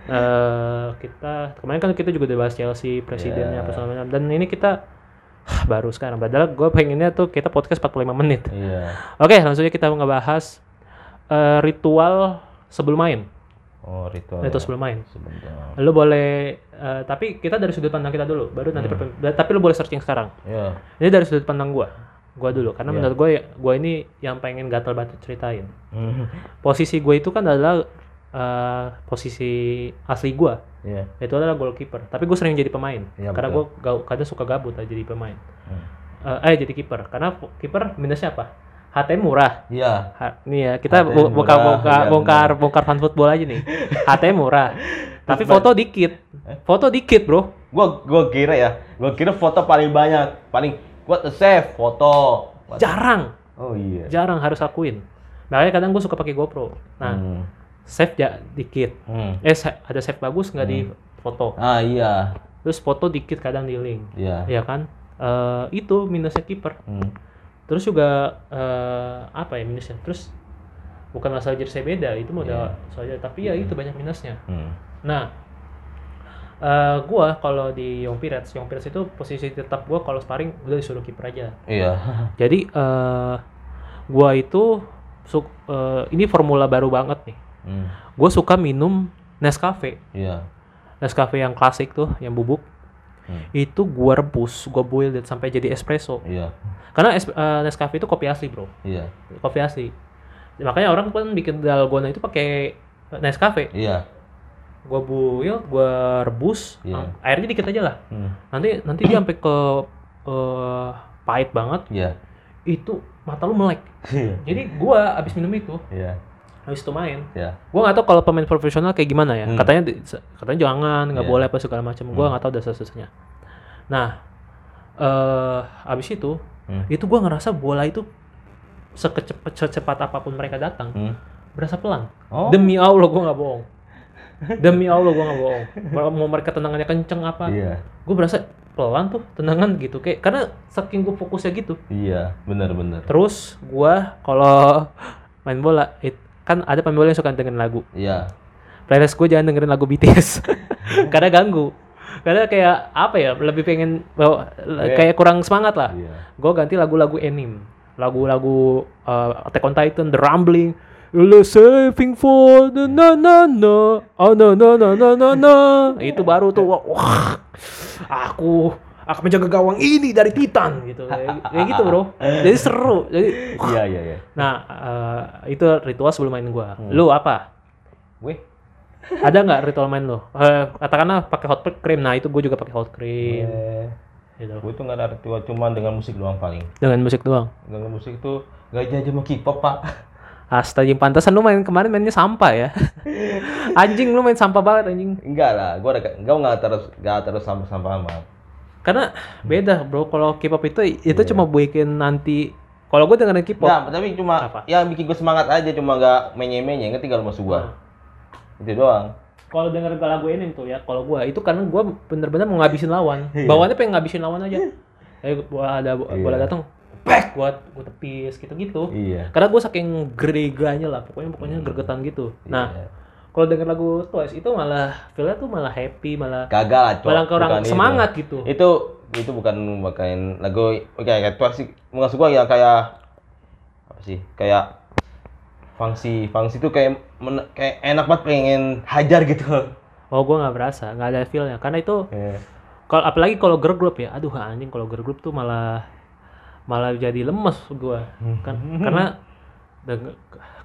eh kita kemarin kan kita juga udah bahas Chelsea presidennya Yeah. apa segala dan ini kita baru sekarang. Padahal gue pengennya tuh kita podcast 45 menit. Iya. Oke, langsung aja kita ngebahas eh, ritual sebelum main. Oh, ritual. Ritual sebelum main. Sebentar. Lu boleh, eh, tapi kita dari sudut pandang kita dulu, baru nanti. Hmm. Tapi lu boleh searching sekarang. Iya. Ini dari sudut pandang gua, gua dulu. Karena Iya. menurut gue, gua ini yang pengen gatal batu ceritain. Hmm. posisi gue itu kan adalah eh, posisi asli gua Iya. itu adalah goalkeeper. Tapi gue sering jadi pemain Iya, karena gue kadang suka gabut aja jadi pemain. Hmm. Eh, eh jadi kiper karena kiper minusnya apa? HTM murah. Iya. Ha- nih ya kita HTM bu- buka murah, buka iya, bongkar bongkar fan football aja nih. HTM murah. <laughs> Tapi foto dikit. Foto dikit, Bro. Gua gua kira ya, gua kira foto paling banyak, paling kuat save foto. Jarang. Oh iya. Jarang harus akuin. Makanya kadang gue suka pakai GoPro. Nah, Hmm. save ja dikit. Hmm. Eh ada save bagus nggak di foto. Ah iya. Terus foto dikit kadang di link. Iya. Ya kan? Eh, itu minusnya kiper. Hmm. Terus juga eh, apa ya minusnya? Terus bukan masalah jersey beda, itu modal saja. Tapi ya itu banyak minusnya. Hmm. Nah, eh gua kalau di Young Pirates, Young Pirates itu posisi tetap gua kalau sparring udah disuruh kiper aja. Iya. <laughs> Jadi eh gua itu suk eh, ini formula baru banget nih. Hmm. Gue suka minum Nescafe. Iya. Nescafe yang klasik tuh, yang bubuk. Hmm. Itu gua rebus, gua boil it sampai jadi espresso. Iya. Karena es- eh, Nescafe itu kopi asli, Bro. Iya. Kopi asli. Makanya orang kan bikin dalgona itu pakai Nescafe. Iya. Gua boil, gua rebus, Iya. airnya dikit aja lah. Hmm. Nanti nanti dia sampai ke eh, pahit banget. Iya. Itu mata lu melek. Iya. Jadi gua abis minum itu, Iya. Habis itu main, Iya. Gua nggak tahu kalau pemain profesional kayak gimana ya. Hmm. Katanya katanya jangan, nggak Iya. boleh apa segala macam. Gua Hmm. nggak tahu dasar-dasarnya. Nah, eh abis itu, Hmm. itu gua ngerasa bola itu sekecepat secepat apa pun mereka datang, Hmm. berasa pelan. Oh. Demi Allah gua nggak bohong. Demi Allah gua nggak bohong. Mau- Mau mereka tendangannya kenceng apa? Iya. Gue berasa pelan tuh tendangan gitu kayak karena saking gue fokusnya gitu. Iya. Benar benar. Terus gua kalau main bola it, kan ada pemain bola yang suka dengerin lagu. Iya. playlist gue jangan dengerin lagu BTS. <laughs> Karena ganggu. Karena kayak apa ya lebih pengen bawa- kayak kurang semangat lah. Iya. gue ganti lagu-lagu anime lagu-lagu uh, Attack on Titan The Rumbling You're saving for the na na na. Oh no no no no no no itu baru tuh wah, wah, aku akan menjaga gawang ini dari Titan gitu kayak kayak gitu bro jadi seru jadi <laughs> Iya iya iya. nah uh, itu ritual sebelum main gua lu apa Gue ada nggak ritual main lo? Eh, katakanlah pakai hot cream. Nah itu gue juga pakai hot cream. Gitu. gue tuh nggak ada ritual cuma dengan musik doang paling. Dengan musik doang. Dengan musik tuh gak aja sama K-pop pak. <laughs> Astaga, pantasan lu main kemarin mainnya sampah ya. <laughs> anjing lu main sampah banget anjing. Enggak lah, gue ada enggak nggak terus nggak terus sampah-sampah amat. Karena beda bro, kalau K-pop itu itu cuma bikin nanti. Kalau gue dengerin K-pop, Enggak, tapi cuma Apa? ya bikin gue semangat aja cuma nggak menye-menye ngerti kalau maksud gue. Itu doang. kalau dengerin lagu ini tuh ya, kalau gue itu karena gue bener-bener mau ngabisin lawan. <laughs> Bawaannya pengen ngabisin lawan aja. <laughs> Eh, bola ada bola Iya. datang, pek buat gue tepis gitu-gitu. Iya. Karena gue saking greganya lah, pokoknya pokoknya gregetan gitu. Nah, Iya. Kalau denger lagu Twice itu malah feelnya tuh malah happy, malah Kagak lah, malah itu. semangat gitu. Itu itu bukan bukan lagu kayak kayak tuh sih maksud gua yang kayak apa sih? Kayak fungsi fungsi itu kayak men- kayak enak banget pengen hajar gitu. Oh, gue nggak berasa, nggak ada feelnya. Karena itu Iya. kalau apalagi kalau girl group ya, aduh anjing kalau girl group tuh malah malah jadi lemes gua kan karena deng-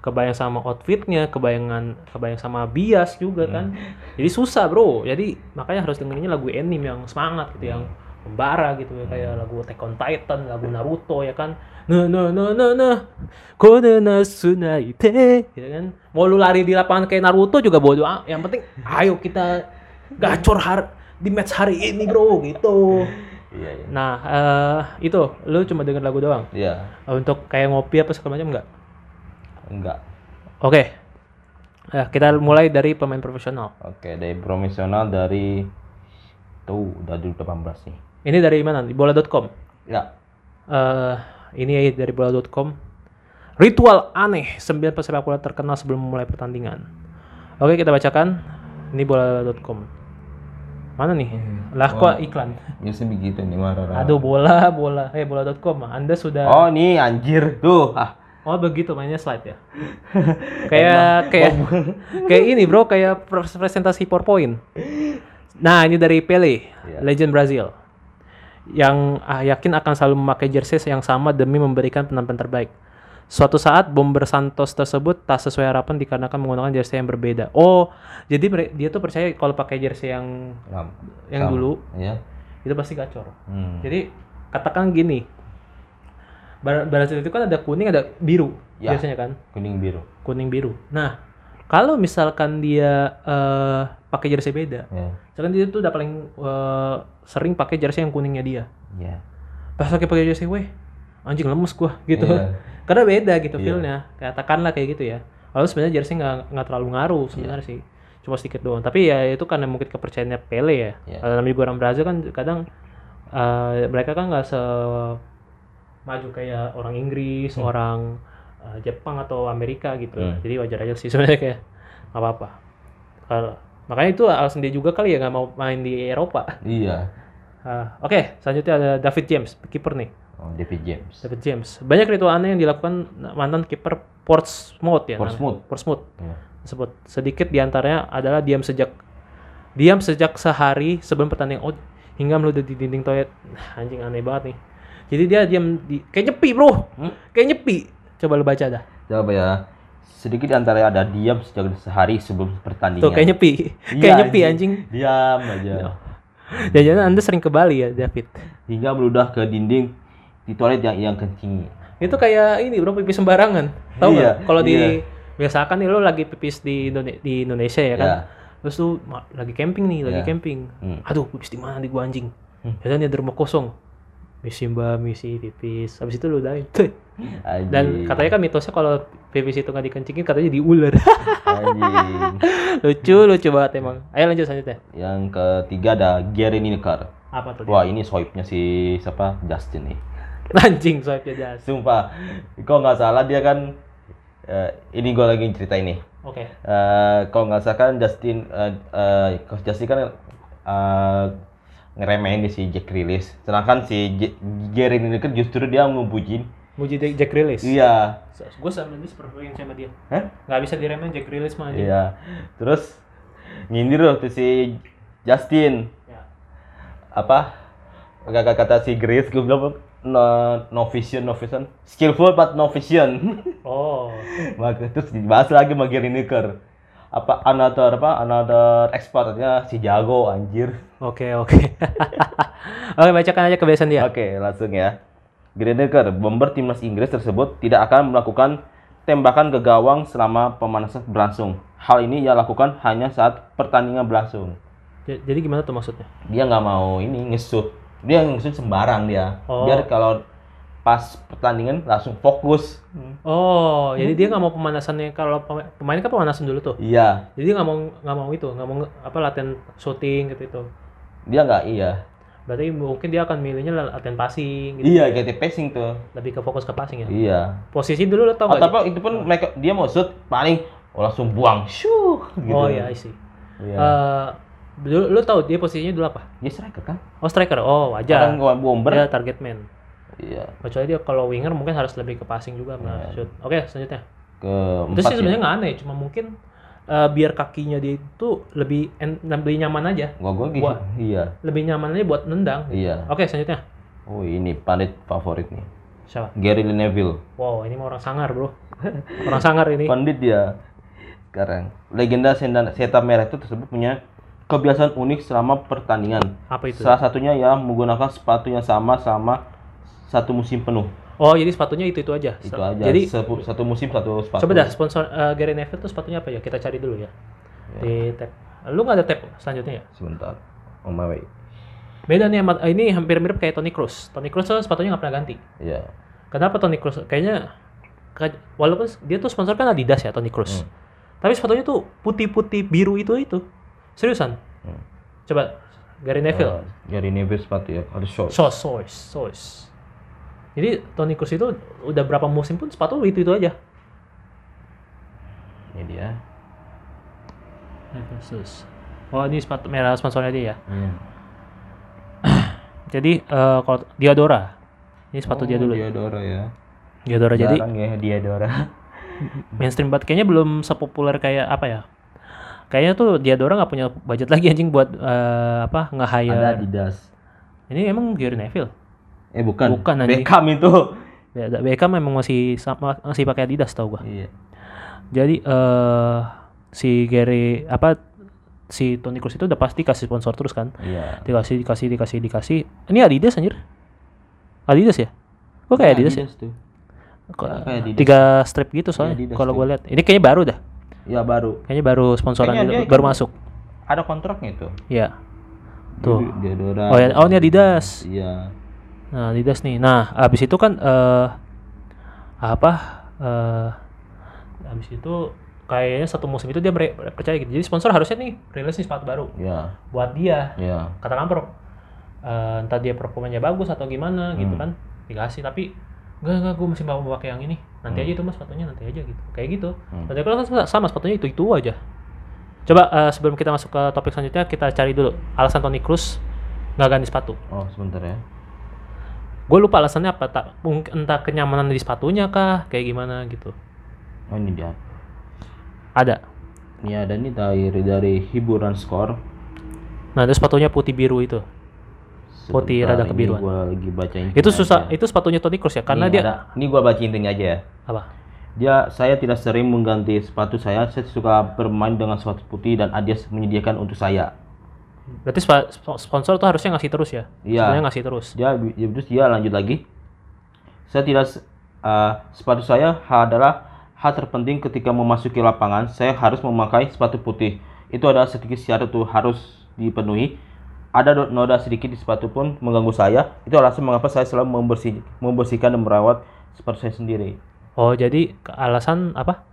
kebayang sama outfitnya, kebayangan kebayang sama bias juga kan. Jadi susah bro. Jadi makanya harus dengerinnya lagu anime yang semangat gitu, yang membara gitu ya kayak lagu Attack on Titan, lagu Naruto ya kan. Nah nah nah nah nah. Kode nasunaite gitu kan. Mau lu lari di lapangan kayak Naruto juga bodo ah. Yang penting ayo kita gacor har di match hari ini bro gitu. Iya, iya. Nah, eh itu lu cuma denger lagu doang. Iya. Untuk kayak ngopi apa segala macam enggak? Enggak. Oke. Ya, kita mulai dari pemain profesional. Oke, dari profesional dari tuh udah 2018 nih. Ini dari mana? Di bola.com. Ya. Eh ini dari bola.com. Ritual aneh 9 pesepak bola terkenal sebelum memulai pertandingan. Oke, kita bacakan. Ini bola.com. Mana nih? Lah kok iklan? Biasa begitu nih marah. Aduh, bola, bola. Eh, bola.com. Anda sudah Oh, nih anjir tuh. Ah. Oh begitu mainnya slide ya. <laughs> kayak kayak <laughs> kayak ini bro kayak pres- presentasi PowerPoint. Nah ini dari Pele, Iya. legend Brazil, yang ah, yakin akan selalu memakai jersey yang sama demi memberikan penampilan terbaik. Suatu saat bomber Santos tersebut tak sesuai harapan dikarenakan menggunakan jersey yang berbeda. Oh, jadi dia tuh percaya kalau pakai jersey yang yang dulu Iya. itu pasti gacor. Hmm. Jadi katakan gini, Brazil itu kan ada kuning ada biru Ya. biasanya kan, Kuning biru. kuning biru. Nah, kalau misalkan dia eh, pakai jersey beda, Ya. misalkan dia tuh udah paling eh, sering pakai jersey yang kuningnya dia. Iya. Pas pakai pakai jersey, weh anjing lemes gua gitu. Iya. <laughs> Karena beda gitu Iya. feelnya. Katakanlah kayak gitu ya. Lalu sebenarnya jersey nggak nggak terlalu ngaruh sebenarnya Iya. sih. Cuma sedikit doang. Tapi ya itu karena mungkin kepercayaannya Pele ya. Iya. Kalau namanya juga orang Brazil kan kadang eh, mereka kan nggak se maju kayak orang Inggris, orang eh, Jepang atau Amerika gitu. Hmm. Jadi wajar aja sih <laughs> sebenarnya kayak nggak apa-apa. Kalau makanya itu alasan dia juga kali ya nggak mau main di Eropa. Iya. <laughs> Ah, Oke, selanjutnya ada David James, kiper nih. Oh, David James. David James. Banyak ritual aneh yang dilakukan mantan kiper Portsmouth ya. Portsmouth. namanya. Portsmouth. Iya. Tersebut. Sedikit di antaranya adalah diam sejak diam sejak sehari sebelum pertandingan. Oh, hingga meluduk di dinding toilet. Nah, Anjing aneh banget nih. Jadi dia diam di kayak nyepi, Bro. Hmm? Kayak nyepi. Coba lu baca dah. Coba ya. Sedikit di antara ada diam sejak sehari sebelum pertandingan. Tuh kayak nyepi. Iya, kayak nyepi anjing. Diam aja. Jangan-jangan Anda sering ke Bali ya, David. Hingga meludah ke dinding di toilet yang yang kencing. Itu kayak ini bro pipis sembarangan. Tahu Iya? Kalau di iya. biasakan nih lo lagi pipis di Indone- di Indonesia ya kan. Iya. Terus tuh lagi camping nih, lagi Iya. camping. Hmm. Aduh, pipis di mana di gua anjing. Hmm. Biasanya di rumah kosong. Misi mbak, misi pipis. Habis itu lu. Tuh. Anjing. Dan katanya kan mitosnya kalau pipis itu nggak dikencingin katanya diuler. <laughs> Lucu, lucu banget emang. Ayo lanjut selanjutnya. Yang ketiga ada Gary Lineker. Apa tuh? dia? Wah ini swipe-nya si siapa? Justin nih. <laughs> Anjing swipe jas. Sumpah, kok nggak salah dia kan eh, ini gue lagi cerita ini. Oke. Eh, kalau nggak salah kan Justin, eh, eh, Coach Justin kan eh, ngeremehin di si Jack Rilis. Sedangkan si J- Gary Lineker justru dia ngebucin. Muji Jack Rilis. Iya. Gue sama dia seperti sama dia. Hah? Nggak bisa diremehin Jack Rilis mah anjing. Iya. Terus nyindir waktu si Justin Ya. apa kata kata si Grace gue bilang no, no vision no vision skillful but no vision Oh. <laughs> maka terus dibahas lagi sama Gary Lineker apa another apa another expertnya si jago anjir Oke oke. <laughs> oke bacakan aja kebiasaan dia. oke langsung ya Lineker bomber timnas Inggris tersebut tidak akan melakukan tembakan ke gawang selama pemanasan berlangsung hal ini ia lakukan hanya saat pertandingan berlangsung Jadi gimana tuh maksudnya? dia nggak mau ini ngesut dia ngesut sembarang dia Oh. biar kalau pas pertandingan langsung fokus Oh, jadi dia nggak mau pemanasannya kalau pema- pemain kan pemanasan dulu tuh. iya Jadi nggak mau nggak mau itu, nggak mau apa latihan shooting gitu itu. dia nggak iya Berarti mungkin dia akan milihnya latihan passing gitu. iya kayak passing tuh Lebih ke fokus ke passing ya. iya Posisi dulu lo tau nggak? atau itu pun mereka dia mau shoot paling oh, langsung buang shoo gitu Oh iya, sih. iya Eh, dulu lo tau dia posisinya dulu apa? dia striker kan Oh striker. Oh Orang wajar. gua bomber Dia target man. Iya Kecuali dia kalau winger mungkin harus lebih ke passing juga nah, Iya. shoot. Oke, selanjutnya. ke Itu sih ya. sebenarnya nggak aneh, cuma mungkin eh, biar kakinya dia itu lebih en- lebih nyaman aja, gua gua gitu iya lebih nyaman aja buat nendang. iya Oke, selanjutnya. oh ini pandit favorit nih Siapa? Gary Neville Wow, ini mah orang sangar, Bro. orang sangar ini. Pandit dia. Sekarang, legenda Senda- Seta Merah itu tersebut punya kebiasaan unik selama pertandingan. Apa itu? Salah satunya ya menggunakan sepatu yang sama selama satu musim penuh. Oh, jadi sepatunya itu-itu aja. Itu aja. Jadi Sepu- satu musim satu sepatu. coba dah sponsor eh, Gary Neville tuh sepatunya apa ya? Kita cari dulu ya. Di tab. Lu nggak ada tab selanjutnya ya? Sebentar. On my way. Beda nih sama- ini hampir mirip kayak Tony Cruz. Tony Cruz tuh sepatunya nggak pernah ganti. Iya. Kenapa Tony Cruz? Kayaknya ka- walaupun dia tuh sponsor kan Adidas ya Tony Cruz. Hmm. Tapi sepatunya tuh putih-putih biru itu itu. Seriusan? Hmm. Coba Gary Neville. Oh, Gary Neville sepatu ya, ada short. Sos, sos, sos. Jadi Tony Cruz itu udah berapa musim pun sepatu itu itu aja. Ini dia. Sos. Oh ini sepatu merah sponsornya dia ya. Iya. <clears throat> Jadi eh, kalau Diadora, ini sepatu dia dulu. Dia Dora ya. Diadora jadi Jarang ya dia Dora. <laughs> mainstream banget. Kayaknya belum sepopuler kayak apa ya? Kayaknya tuh Diadora nggak punya budget lagi anjing buat eh, apa Ada nge-hire. Adidas. Ini emang Gary Neville. Eh bukan. Bukan, anjing. Beckham itu. Ya, Beckham memang masih sama masih pakai Adidas tau gua. Iya. Jadi eh si Gary apa si Toni Kroos itu udah pasti kasih sponsor terus kan? Iya. Dikasih dikasih dikasih dikasih. Ini Adidas anjir. Adidas ya? Kok kayak Adidas, ya? tuh. Kok- Ya, kayak Adidas. Tiga strip gitu soalnya. Adidas Kalau tuh. gue lihat. Ini kayaknya baru dah. Iya baru. Kayaknya baru sponsoran Kayaknya gitu, baru masuk. Ada kontraknya itu. Iya. Tuh. Oh ya, oh ini Adidas. Iya. Nah, Adidas nih. Nah, abis itu kan eh apa? Eh abis itu kayaknya satu musim itu dia percaya gitu. Jadi sponsor harusnya nih rilis nih sepatu baru Iya. buat dia. Iya. Katakan per eh, entah dia performanya bagus atau gimana gitu Hmm. kan dikasih tapi enggak enggak gue masih mau pakai yang ini nanti aja itu mas sepatunya nanti aja gitu kayak gitu Hmm. Tadi kan sama- sepatunya itu itu aja coba eh, sebelum kita masuk ke topik selanjutnya kita cari dulu alasan Toni Kroos nggak ganti sepatu Oh sebentar ya. Gue lupa alasannya apa tak mungkin entah kenyamanan di sepatunya kah kayak gimana gitu Oh ini dia. ada Ini ada nih dari dari hiburan skor. nah itu sepatunya putih biru itu Putih Sebentar, rada kebiruan. Gua lagi bacain. itu susah itu sepatunya Toni Kroos ya karena Ini dia ada, ini gua baca intinya aja ya. apa Dia saya tidak sering mengganti sepatu saya. Saya suka bermain dengan sepatu putih dan Adidas menyediakan untuk saya. Berarti spa- sp- sponsor tuh harusnya ngasih terus ya Iya. sebenarnya ngasih terus Dia dia terus dia lanjut lagi. Saya tidak eh, sepatu saya adalah hal terpenting ketika memasuki lapangan. Saya harus memakai sepatu putih. Itu adalah sedikit syarat tuh harus dipenuhi. Ada noda sedikit di sepatu pun mengganggu saya. Itu alasan mengapa saya selalu membersih, membersihkan dan merawat sepatu saya sendiri. oh jadi alasan apa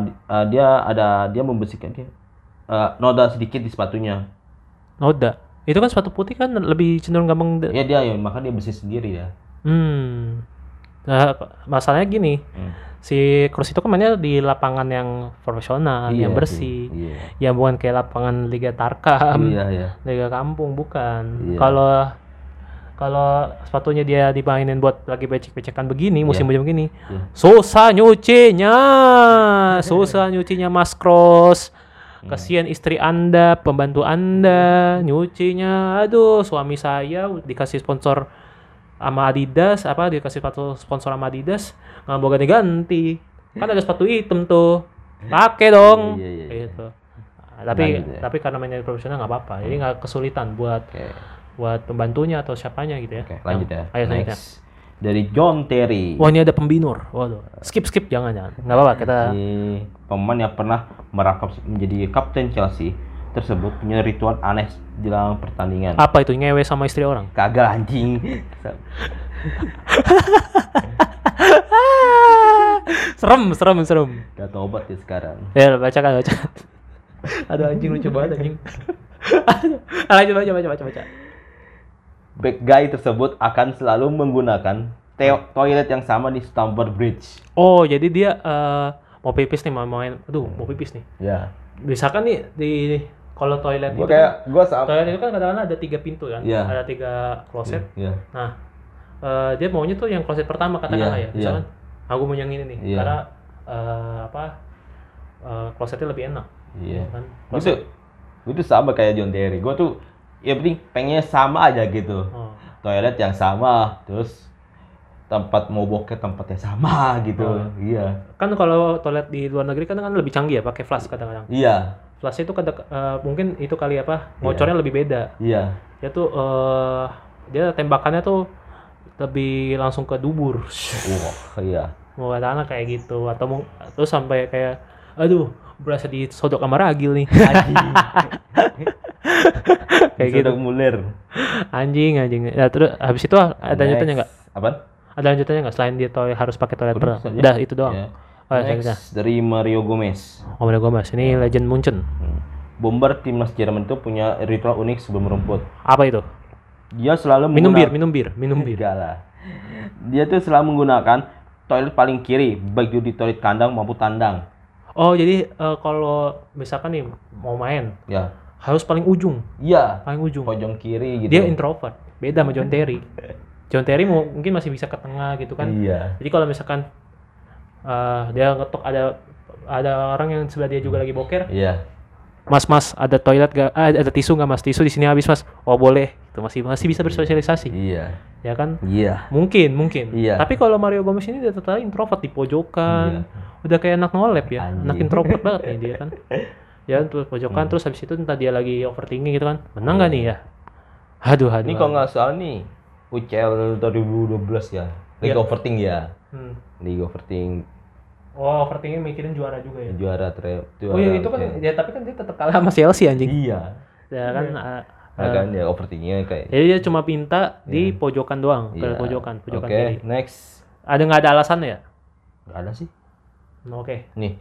di- eh, dia ada dia membersihkan dia eh, noda sedikit di sepatunya. Noda itu kan sepatu putih kan lebih cenderung gampang Ya dia ya maka dia bersih sendiri ya. hmm nah, masalahnya gini Hmm. si Kroos itu kan mainnya di lapangan yang profesional yang Iya bersih sih, Iya. yang bukan kayak lapangan Liga Tarkam Iya ya. Liga Kampung bukan Iya. kalau kalau sepatunya dia dimainin buat lagi becek-becekan begini musim hujan begini Iya. susah nyucinya susah nyucinya Mas Cross kasihan istri anda pembantu anda nyucinya aduh suami saya dikasih sponsor sama Adidas apa dikasih sepatu sponsor sama Adidas nggak mau ganti-ganti kan ada sepatu hitam tuh pakai dong Iya, iya, iya. gitu tapi Lanjut ya. tapi karena mainnya profesional nggak apa-apa jadi nggak kesulitan buat Oke. buat pembantunya atau siapanya gitu ya Oke, lanjut ya. Ayo selanjutnya Next. Dari John Terry. wah ini ada pembinur. Waduh. Skip skip jangan jangan. Nggak apa-apa kita Ini pemain yang pernah merangkap menjadi kapten Chelsea tersebut punya ritual aneh jelang pertandingan. apa itu? Ngewe sama istri orang? Kagak anjing. <laughs> serem serem serem. Gak tobat ya sekarang. ya bacakan bacakan aduh anjing lucu banget anjing. <laughs> Aduh, lanjut baca baca baca Back guy tersebut akan selalu menggunakan teo- toilet yang sama di Stamford Bridge. oh jadi dia eh, mau pipis nih mau main aduh mau pipis nih Ya. misalkan nih di kalau toilet Gua itu kayak kan, gua sama. toilet itu kan kadang-kadang ada tiga pintu kan Iya. ada tiga kloset Iya. Nah, eh, dia maunya tuh yang kloset pertama katakanlah Iya, ya. Misalkan, aku mau yang ini nih, Iya. karena eh, apa eh, klosetnya lebih enak. Iya. Kan? Gue tuh, gue tuh sama kayak John Terry. Gue tuh, ya penting pengennya sama aja gitu. Oh. Toilet yang sama, terus tempat mau bokeh tempatnya sama <laughs> gitu. Oh. Iya. Kan kalau toilet di luar negeri kan kan lebih canggih ya, pakai flash kadang-kadang. Iya. Flash itu kadang eh, mungkin itu kali apa, ngocornya lebih beda. Iya. Dia tuh eh, dia tembakannya tuh lebih langsung ke dubur. Wah, iya. Mau katakanlah kayak gitu atau mau terus sampai kayak aduh berasa disodok sama ragil nih. <laughs> <laughs> Kayak gitu. Mulir. anjing anjing ya terus habis itu ada lanjutannya nggak Apaan? ada lanjutannya nggak selain dia toilet harus pakai toilet saja. udah itu doang Ya. oh Next, dari Mario Gomez. oh Mario Gomez ini legend Munchen Hmm. Bomber timnas Jerman itu punya ritual unik sebelum merumput. apa itu Dia selalu minum bir minum bir minum bir Enggak lah. Dia tuh selalu menggunakan toilet paling kiri, baik itu di toilet kandang maupun tandang. oh jadi eh, kalau misalkan nih mau main Ya. Harus paling ujung Iya. paling ujung Pojok kiri gitu. dia introvert beda sama John Terry <laughs> John Terry mungkin masih bisa ke tengah gitu kan Iya. jadi kalau misalkan eh, dia ngetok ada ada orang yang sebelah dia juga lagi boker Iya. Mas, mas, ada toilet gak? Ah, ada tisu nggak mas? Tisu di sini habis mas. Oh boleh. gitu masih masih bisa bersosialisasi Iya. ya kan Iya. mungkin mungkin Iya. tapi kalau Mario Gomez ini dia tetap introvert di pojokan udah kayak anak nolep ya Anjing. anak introvert <laughs> banget nih dia kan ya terus pojokan terus habis itu entah dia lagi overthinking gitu kan menang nggak nih ya aduh aduh Ini kalau nggak salah nih UCL 2012 ya. League Iya. Overthink ya. Hmm. League Overthink oh overthinking mikirin juara juga ya juara tre oh iya itu kan ya tapi kan dia tetap kalah sama Chelsea anjing Iya. ya kan uh, Nah, kan ya overthinkingnya kayak jadi dia cuma pinta di pojokan doang ke Iya. pojokan pojokan Oke, kiri next. ada nggak ada alasannya ya Nggak ada sih. oke Nih.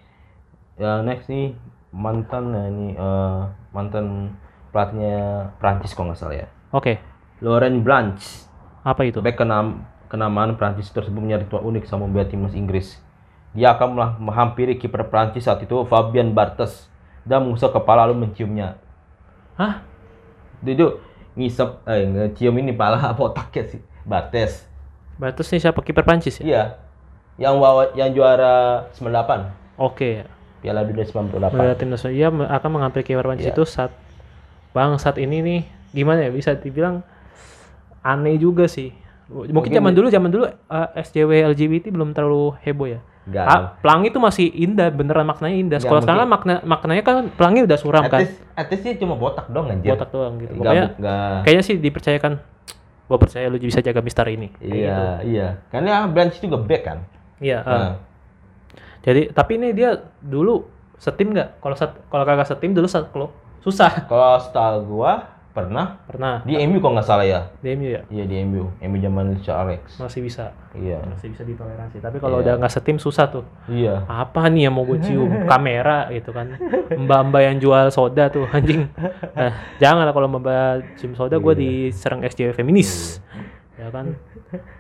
Ya next nih mantan ya ini eh, mantan pelatihnya Prancis kalau nggak salah ya. oke Laurent Blanc. apa itu Back kenam, kenamaan Prancis tersebut punya ritual unik sama membela timnas Inggris. Dia akan menghampiri kiper Prancis saat itu Fabian Barthez dan mengusap kepala lalu menciumnya. hah Dia itu ngisep eh ngecium ini pala <laughs> apa otaknya sih Barthez. Batus nih siapa kiper Prancis ya Iya. Yang bawa yang juara 98 oke Piala Dunia 98. Bela timnas iya me- akan mengambil kiper Prancis Iya. itu saat bang saat ini nih gimana ya bisa dibilang aneh juga sih mungkin, Mungkin zaman dulu zaman dulu eh, SJW LGBT belum terlalu heboh ya Enggak. ah, pelangi itu masih indah beneran maknanya indah kalau sekarang makna maknanya kan pelangi udah suram At kan at least dia cuma botak dong anjir. botak doang gitu Nggak- pokoknya kayaknya sih dipercayakan gua percaya lu bisa jaga Mister ini Kayak gitu. Iya, iya. Karena Blanche juga back kan. iya. Nah, jadi tapi ini dia dulu setim nggak? Kalau set, kalau kagak setim dulu set, kalau susah. <laughs> Kalau setahu gua pernah. Pernah. Di MU kalau nggak salah ya. di MU ya? Iya di MU, MU zaman Sir Alex. masih bisa. Iya. masih bisa ditoleransi. Tapi kalau Iya. udah nggak setim susah tuh. Iya. apa nih yang mau gue cium? <laughs> Kamera gitu kan. Mbak-mbak yang jual soda tuh anjing. Eh, jangan lah kalau mbak cium soda gue Iya. diserang SJW feminis. Ya kan?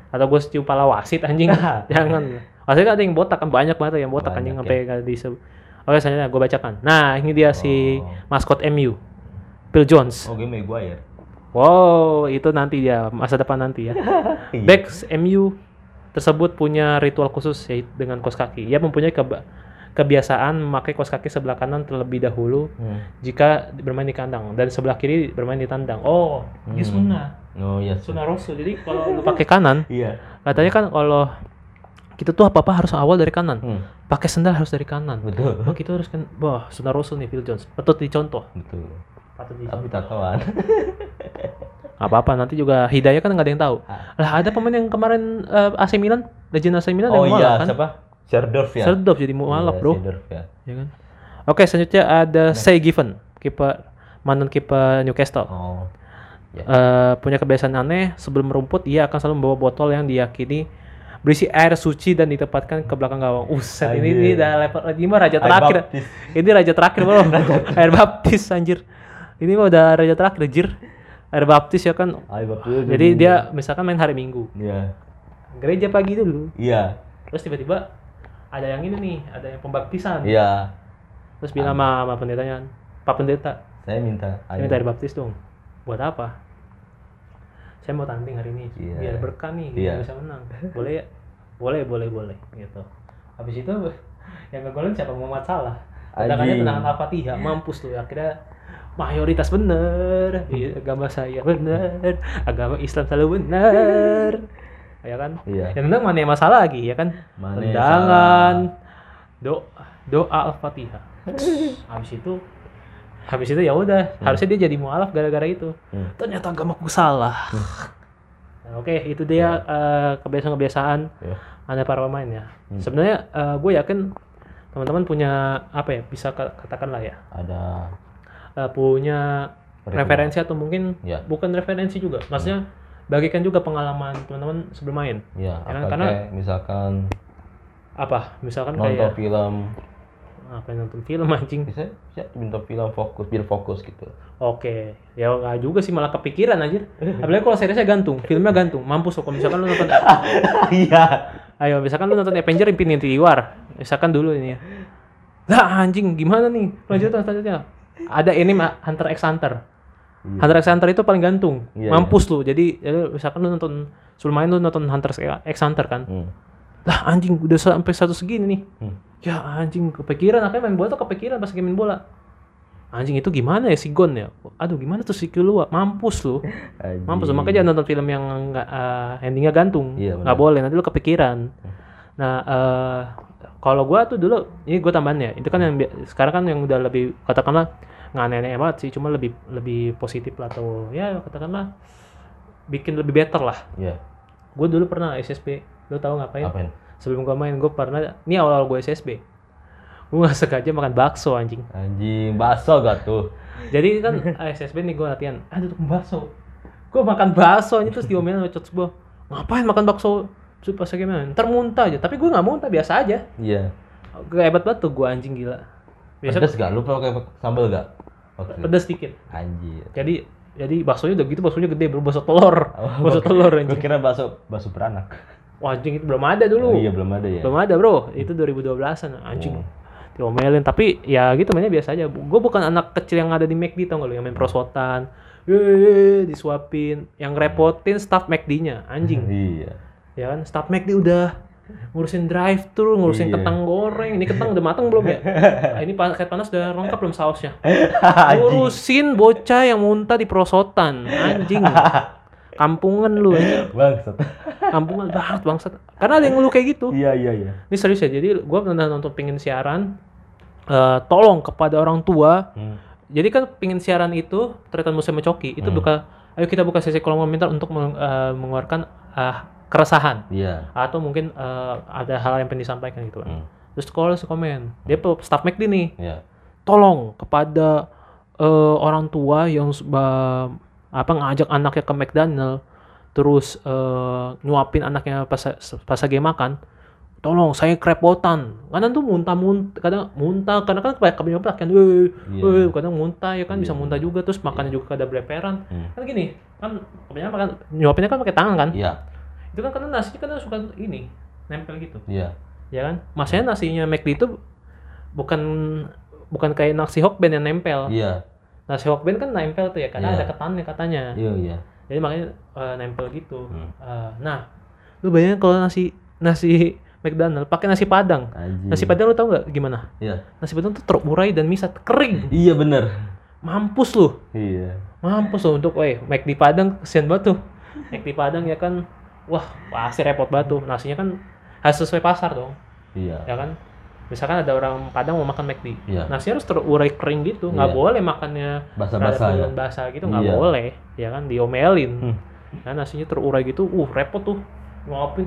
Atau gue cium pala wasit anjing. <laughs> Jangan kan ada yang botak kan banyak banget yang botak anjing Banyak, sampai nggak disebut oke selanjutnya gue bacakan nah ini dia si Oh. maskot MU Phil Jones Oh, game Maguire. wow itu nanti dia masa depan nanti ya <laughs> Iya. Backs MU tersebut punya ritual khusus yaitu dengan kos kaki. Ia mempunyai keba- kebiasaan memakai kos kaki sebelah kanan terlebih dahulu Hmm. jika bermain di kandang dan sebelah kiri bermain di tandang. Oh, ini Hmm. sunnah. Oh iya. Sunnah Rasul. Jadi kalau lu pakai kanan, <laughs> Iya. katanya kan kalau kita tuh apa-apa harus awal dari kanan. Hmm. Pakai sendal harus dari kanan. Betul. Oh, kita harus kan, wah, sunnah Rasul nih Phil Jones. Patut dicontoh. Betul. Patut Tapi dicontoh. tatoan. <laughs> Gak apa-apa, nanti juga hidayah kan nggak ada yang tahu. Ah. Lah ada pemain yang kemarin eh, AC Milan, legend AC Milan Oh yang iya, kan? siapa? Serdorf ya. Serdorf jadi mualaf, Iya, Bro. Seedorf ya. Ya kan? Oke, selanjutnya ada Say Given, kiper mantan kiper Newcastle. Oh. Ya. Eh, punya kebiasaan aneh, sebelum merumput ia akan selalu membawa botol yang diyakini berisi air suci dan ditempatkan ke belakang gawang. Uset, ini, ini Anjir. udah level ini mah raja Air terakhir. baptis. Ini raja terakhir, Bro. <laughs> air baptis anjir. Ini mah udah raja terakhir, jir. Air baptis ya kan. Ayo betul. Jadi dia misalkan main hari Minggu, Iya. gereja pagi dulu. Iya. Terus tiba-tiba ada yang ini nih, ada yang pembaptisan. Iya. Terus bilang sama, sama pendetanya, Pak Pendeta, Saya minta. saya minta air baptis dong. Buat apa? Saya mau tanding hari ini, Iya. biar berkah nih, biar bisa menang. Boleh ya? Boleh, boleh, boleh. Gitu. Habis itu <laughs> yang ngegolin siapa Muhammad Salah. Tendangannya Anjing. tendangan Al-Fatihah, mampus tuh. Akhirnya mayoritas bener, agama saya bener, agama Islam selalu bener. Ya kan? Iya. Yang tendang mana masalah lagi ya kan? Tendangan, doa, doa Al-Fatihah. <laughs> Habis itu habis itu ya udah, harusnya dia jadi mualaf gara-gara itu. Hmm. Ternyata agamaku salah. Nah, Oke, itu dia eh, kebiasaan-kebiasaan Iya. aneh para pemain ya. Hmm. Sebenarnya eh, gue yakin teman-teman punya apa ya? Bisa ka- katakanlah ya, Ada eh, punya referensi atau mungkin Ya. bukan referensi juga. Maksudnya bagikan juga pengalaman teman-teman sebelum main. ya, Karena- apa karena- kayak misalkan Apa? Misalkan nonton kayak film apa yang nonton film anjing. bisa bisa nonton film fokus biar fokus gitu Oke, ya nggak juga sih malah kepikiran anjir. Apalagi kalau seriesnya gantung, filmnya gantung, mampus. Kalau misalkan lu nonton, <laughs> iya ayo misalkan lu nonton Avenger Infinity War, misalkan dulu ini ya. Lah anjing gimana nih? Lanjutan selanjutnya. Ada ini Hunter x Hunter. Hunter x Hunter itu paling gantung, Iya, mampus lu. Jadi ya misalkan lu nonton sebelum main lu nonton Hunter x Hunter kan. hmm. Lah anjing udah sampai satu segini nih. Hmm. Ya anjing kepikiran akhirnya main bola tuh kepikiran pas lagi main bola. anjing itu gimana ya si Gon ya? Aduh gimana tuh si Killua? Mampus lu. Mampus lu makanya jangan nonton film yang nggak eh, endingnya gantung. Iya, nggak boleh nanti lu kepikiran. Nah eh kalau gua tuh dulu ini gua tambahan ya itu kan yang sekarang kan yang udah lebih katakanlah nggak aneh-aneh banget sih cuma lebih lebih positif lah atau ya katakanlah bikin lebih better lah. Iya. gue dulu pernah SSB lu tahu ngapain Apain? sebelum gue main gue pernah ini awal-awal gue SSB gue nggak sengaja makan bakso anjing Anjing, bakso gak tuh? jadi kan SSB nih gue latihan aduh tukang bakso gue makan bakso ini terus diomelin sama coach gue ngapain makan bakso terus pas gimana ntar muntah aja tapi gue nggak muntah biasa aja Iya. gue hebat banget tuh gue anjing gila biasa Pedas gak? Lu pakai sambal gak? Itu? pedas dikit Anjir. jadi jadi baksonya udah gitu baksonya gede bro bakso telur Oh, bakso telur Gue anjing kira bakso bakso beranak. Wah anjing itu belum ada dulu. Oh, iya belum ada ya. belum ada bro. Itu 2012an anjing. Oh. diomelin tapi ya gitu mainnya biasa aja. Gue bukan anak kecil yang ada di McD tau gak lu? Yang main prosotan. Yeay, disuapin. Yang repotin staff McD-nya anjing. <laughs> Iya. ya kan? Staff McD udah ngurusin drive thru ngurusin Iya. kentang goreng. Ini kentang udah matang belum ya? Ah, <laughs> ini paket panas udah lengkap belum sausnya? <laughs> Ngurusin bocah yang muntah di prosotan. Anjing kampungan lu anjing <laughs> Bangsat. kampungan banget bangsat karena ada yang ngeluh kayak gitu Iya iya iya. ini serius ya jadi gue pernah nonton pingin siaran eh, tolong kepada orang tua Hmm. jadi kan pingin siaran itu tretan musim coki itu Hmm. buka ayo kita buka sesi kolom komentar untuk meng- eh, mengeluarkan eh, keresahan Iya. atau mungkin eh, ada hal yang pengen disampaikan gitu kan Hmm. terus kalau komen dia pe- staff McD nih Iya. tolong kepada eh, orang tua yang apa ngajak anaknya ke McDonald terus eh, nyuapin anaknya pas pas lagi makan tolong saya kerepotan kadang tuh muntah muntah kadang muntah kadang kan kayak kami kan weh Iya. weh kadang muntah ya kan bisa Iya. muntah juga terus makannya juga kada bleperan Hmm. kan gini kan kebanyakan makan nyuapinnya kan pakai tangan kan Iya. itu kan karena nasinya kan suka ini nempel gitu Iya. ya kan maksudnya nasinya McD itu bukan bukan kayak nasi hokben yang nempel Iya. nasi hokben kan nempel tuh ya karena Iya. ada ketannya katanya Iya iya. jadi makanya eh, nempel gitu Hmm. Eh, nah lu bayangin kalau nasi nasi McDonald pakai nasi padang Anjing. nasi padang lu tau nggak gimana Iya. nasi padang tuh terurai dan bisa kering Iya bener. mampus lu Iya. mampus lu untuk weh McD padang kesian banget tuh McD padang ya kan wah pasti repot banget tuh nasinya kan harus sesuai pasar dong Iya. ya kan misalkan ada orang Padang mau makan McD Iya. nasinya harus terurai kering gitu nggak Iya. boleh makannya Basah-basah ya. basah gitu nggak Iya. boleh ya kan diomelin Hmm. nah nasinya terurai gitu uh repot tuh ngopin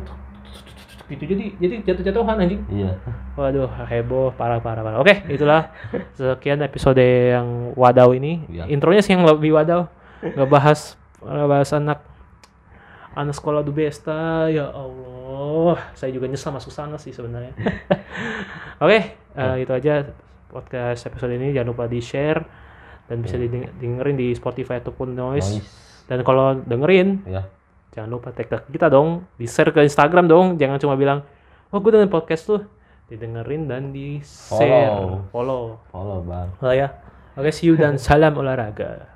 gitu jadi jadi jatuh-jatuhan anjing Iya. waduh heboh parah parah parah oke itulah sekian episode yang wadaw ini Iya. intronya sih yang lebih wadaw nggak bahas nggak bahas anak anak sekolah du besta ya Allah saya juga nyesel masuk sana sih sebenarnya. <laughs> Oke eh, itu aja podcast episode ini. Jangan lupa di share dan bisa dideng- dengerin di Spotify ataupun Noise. Noise. dan kalau dengerin Ya. jangan lupa tag kita dong. Di share ke Instagram dong. Jangan cuma bilang oh gue dengerin podcast tuh. Didengerin dan di share Follow. follow. Follow bang. oh ya. Oke see you dan <laughs> salam olahraga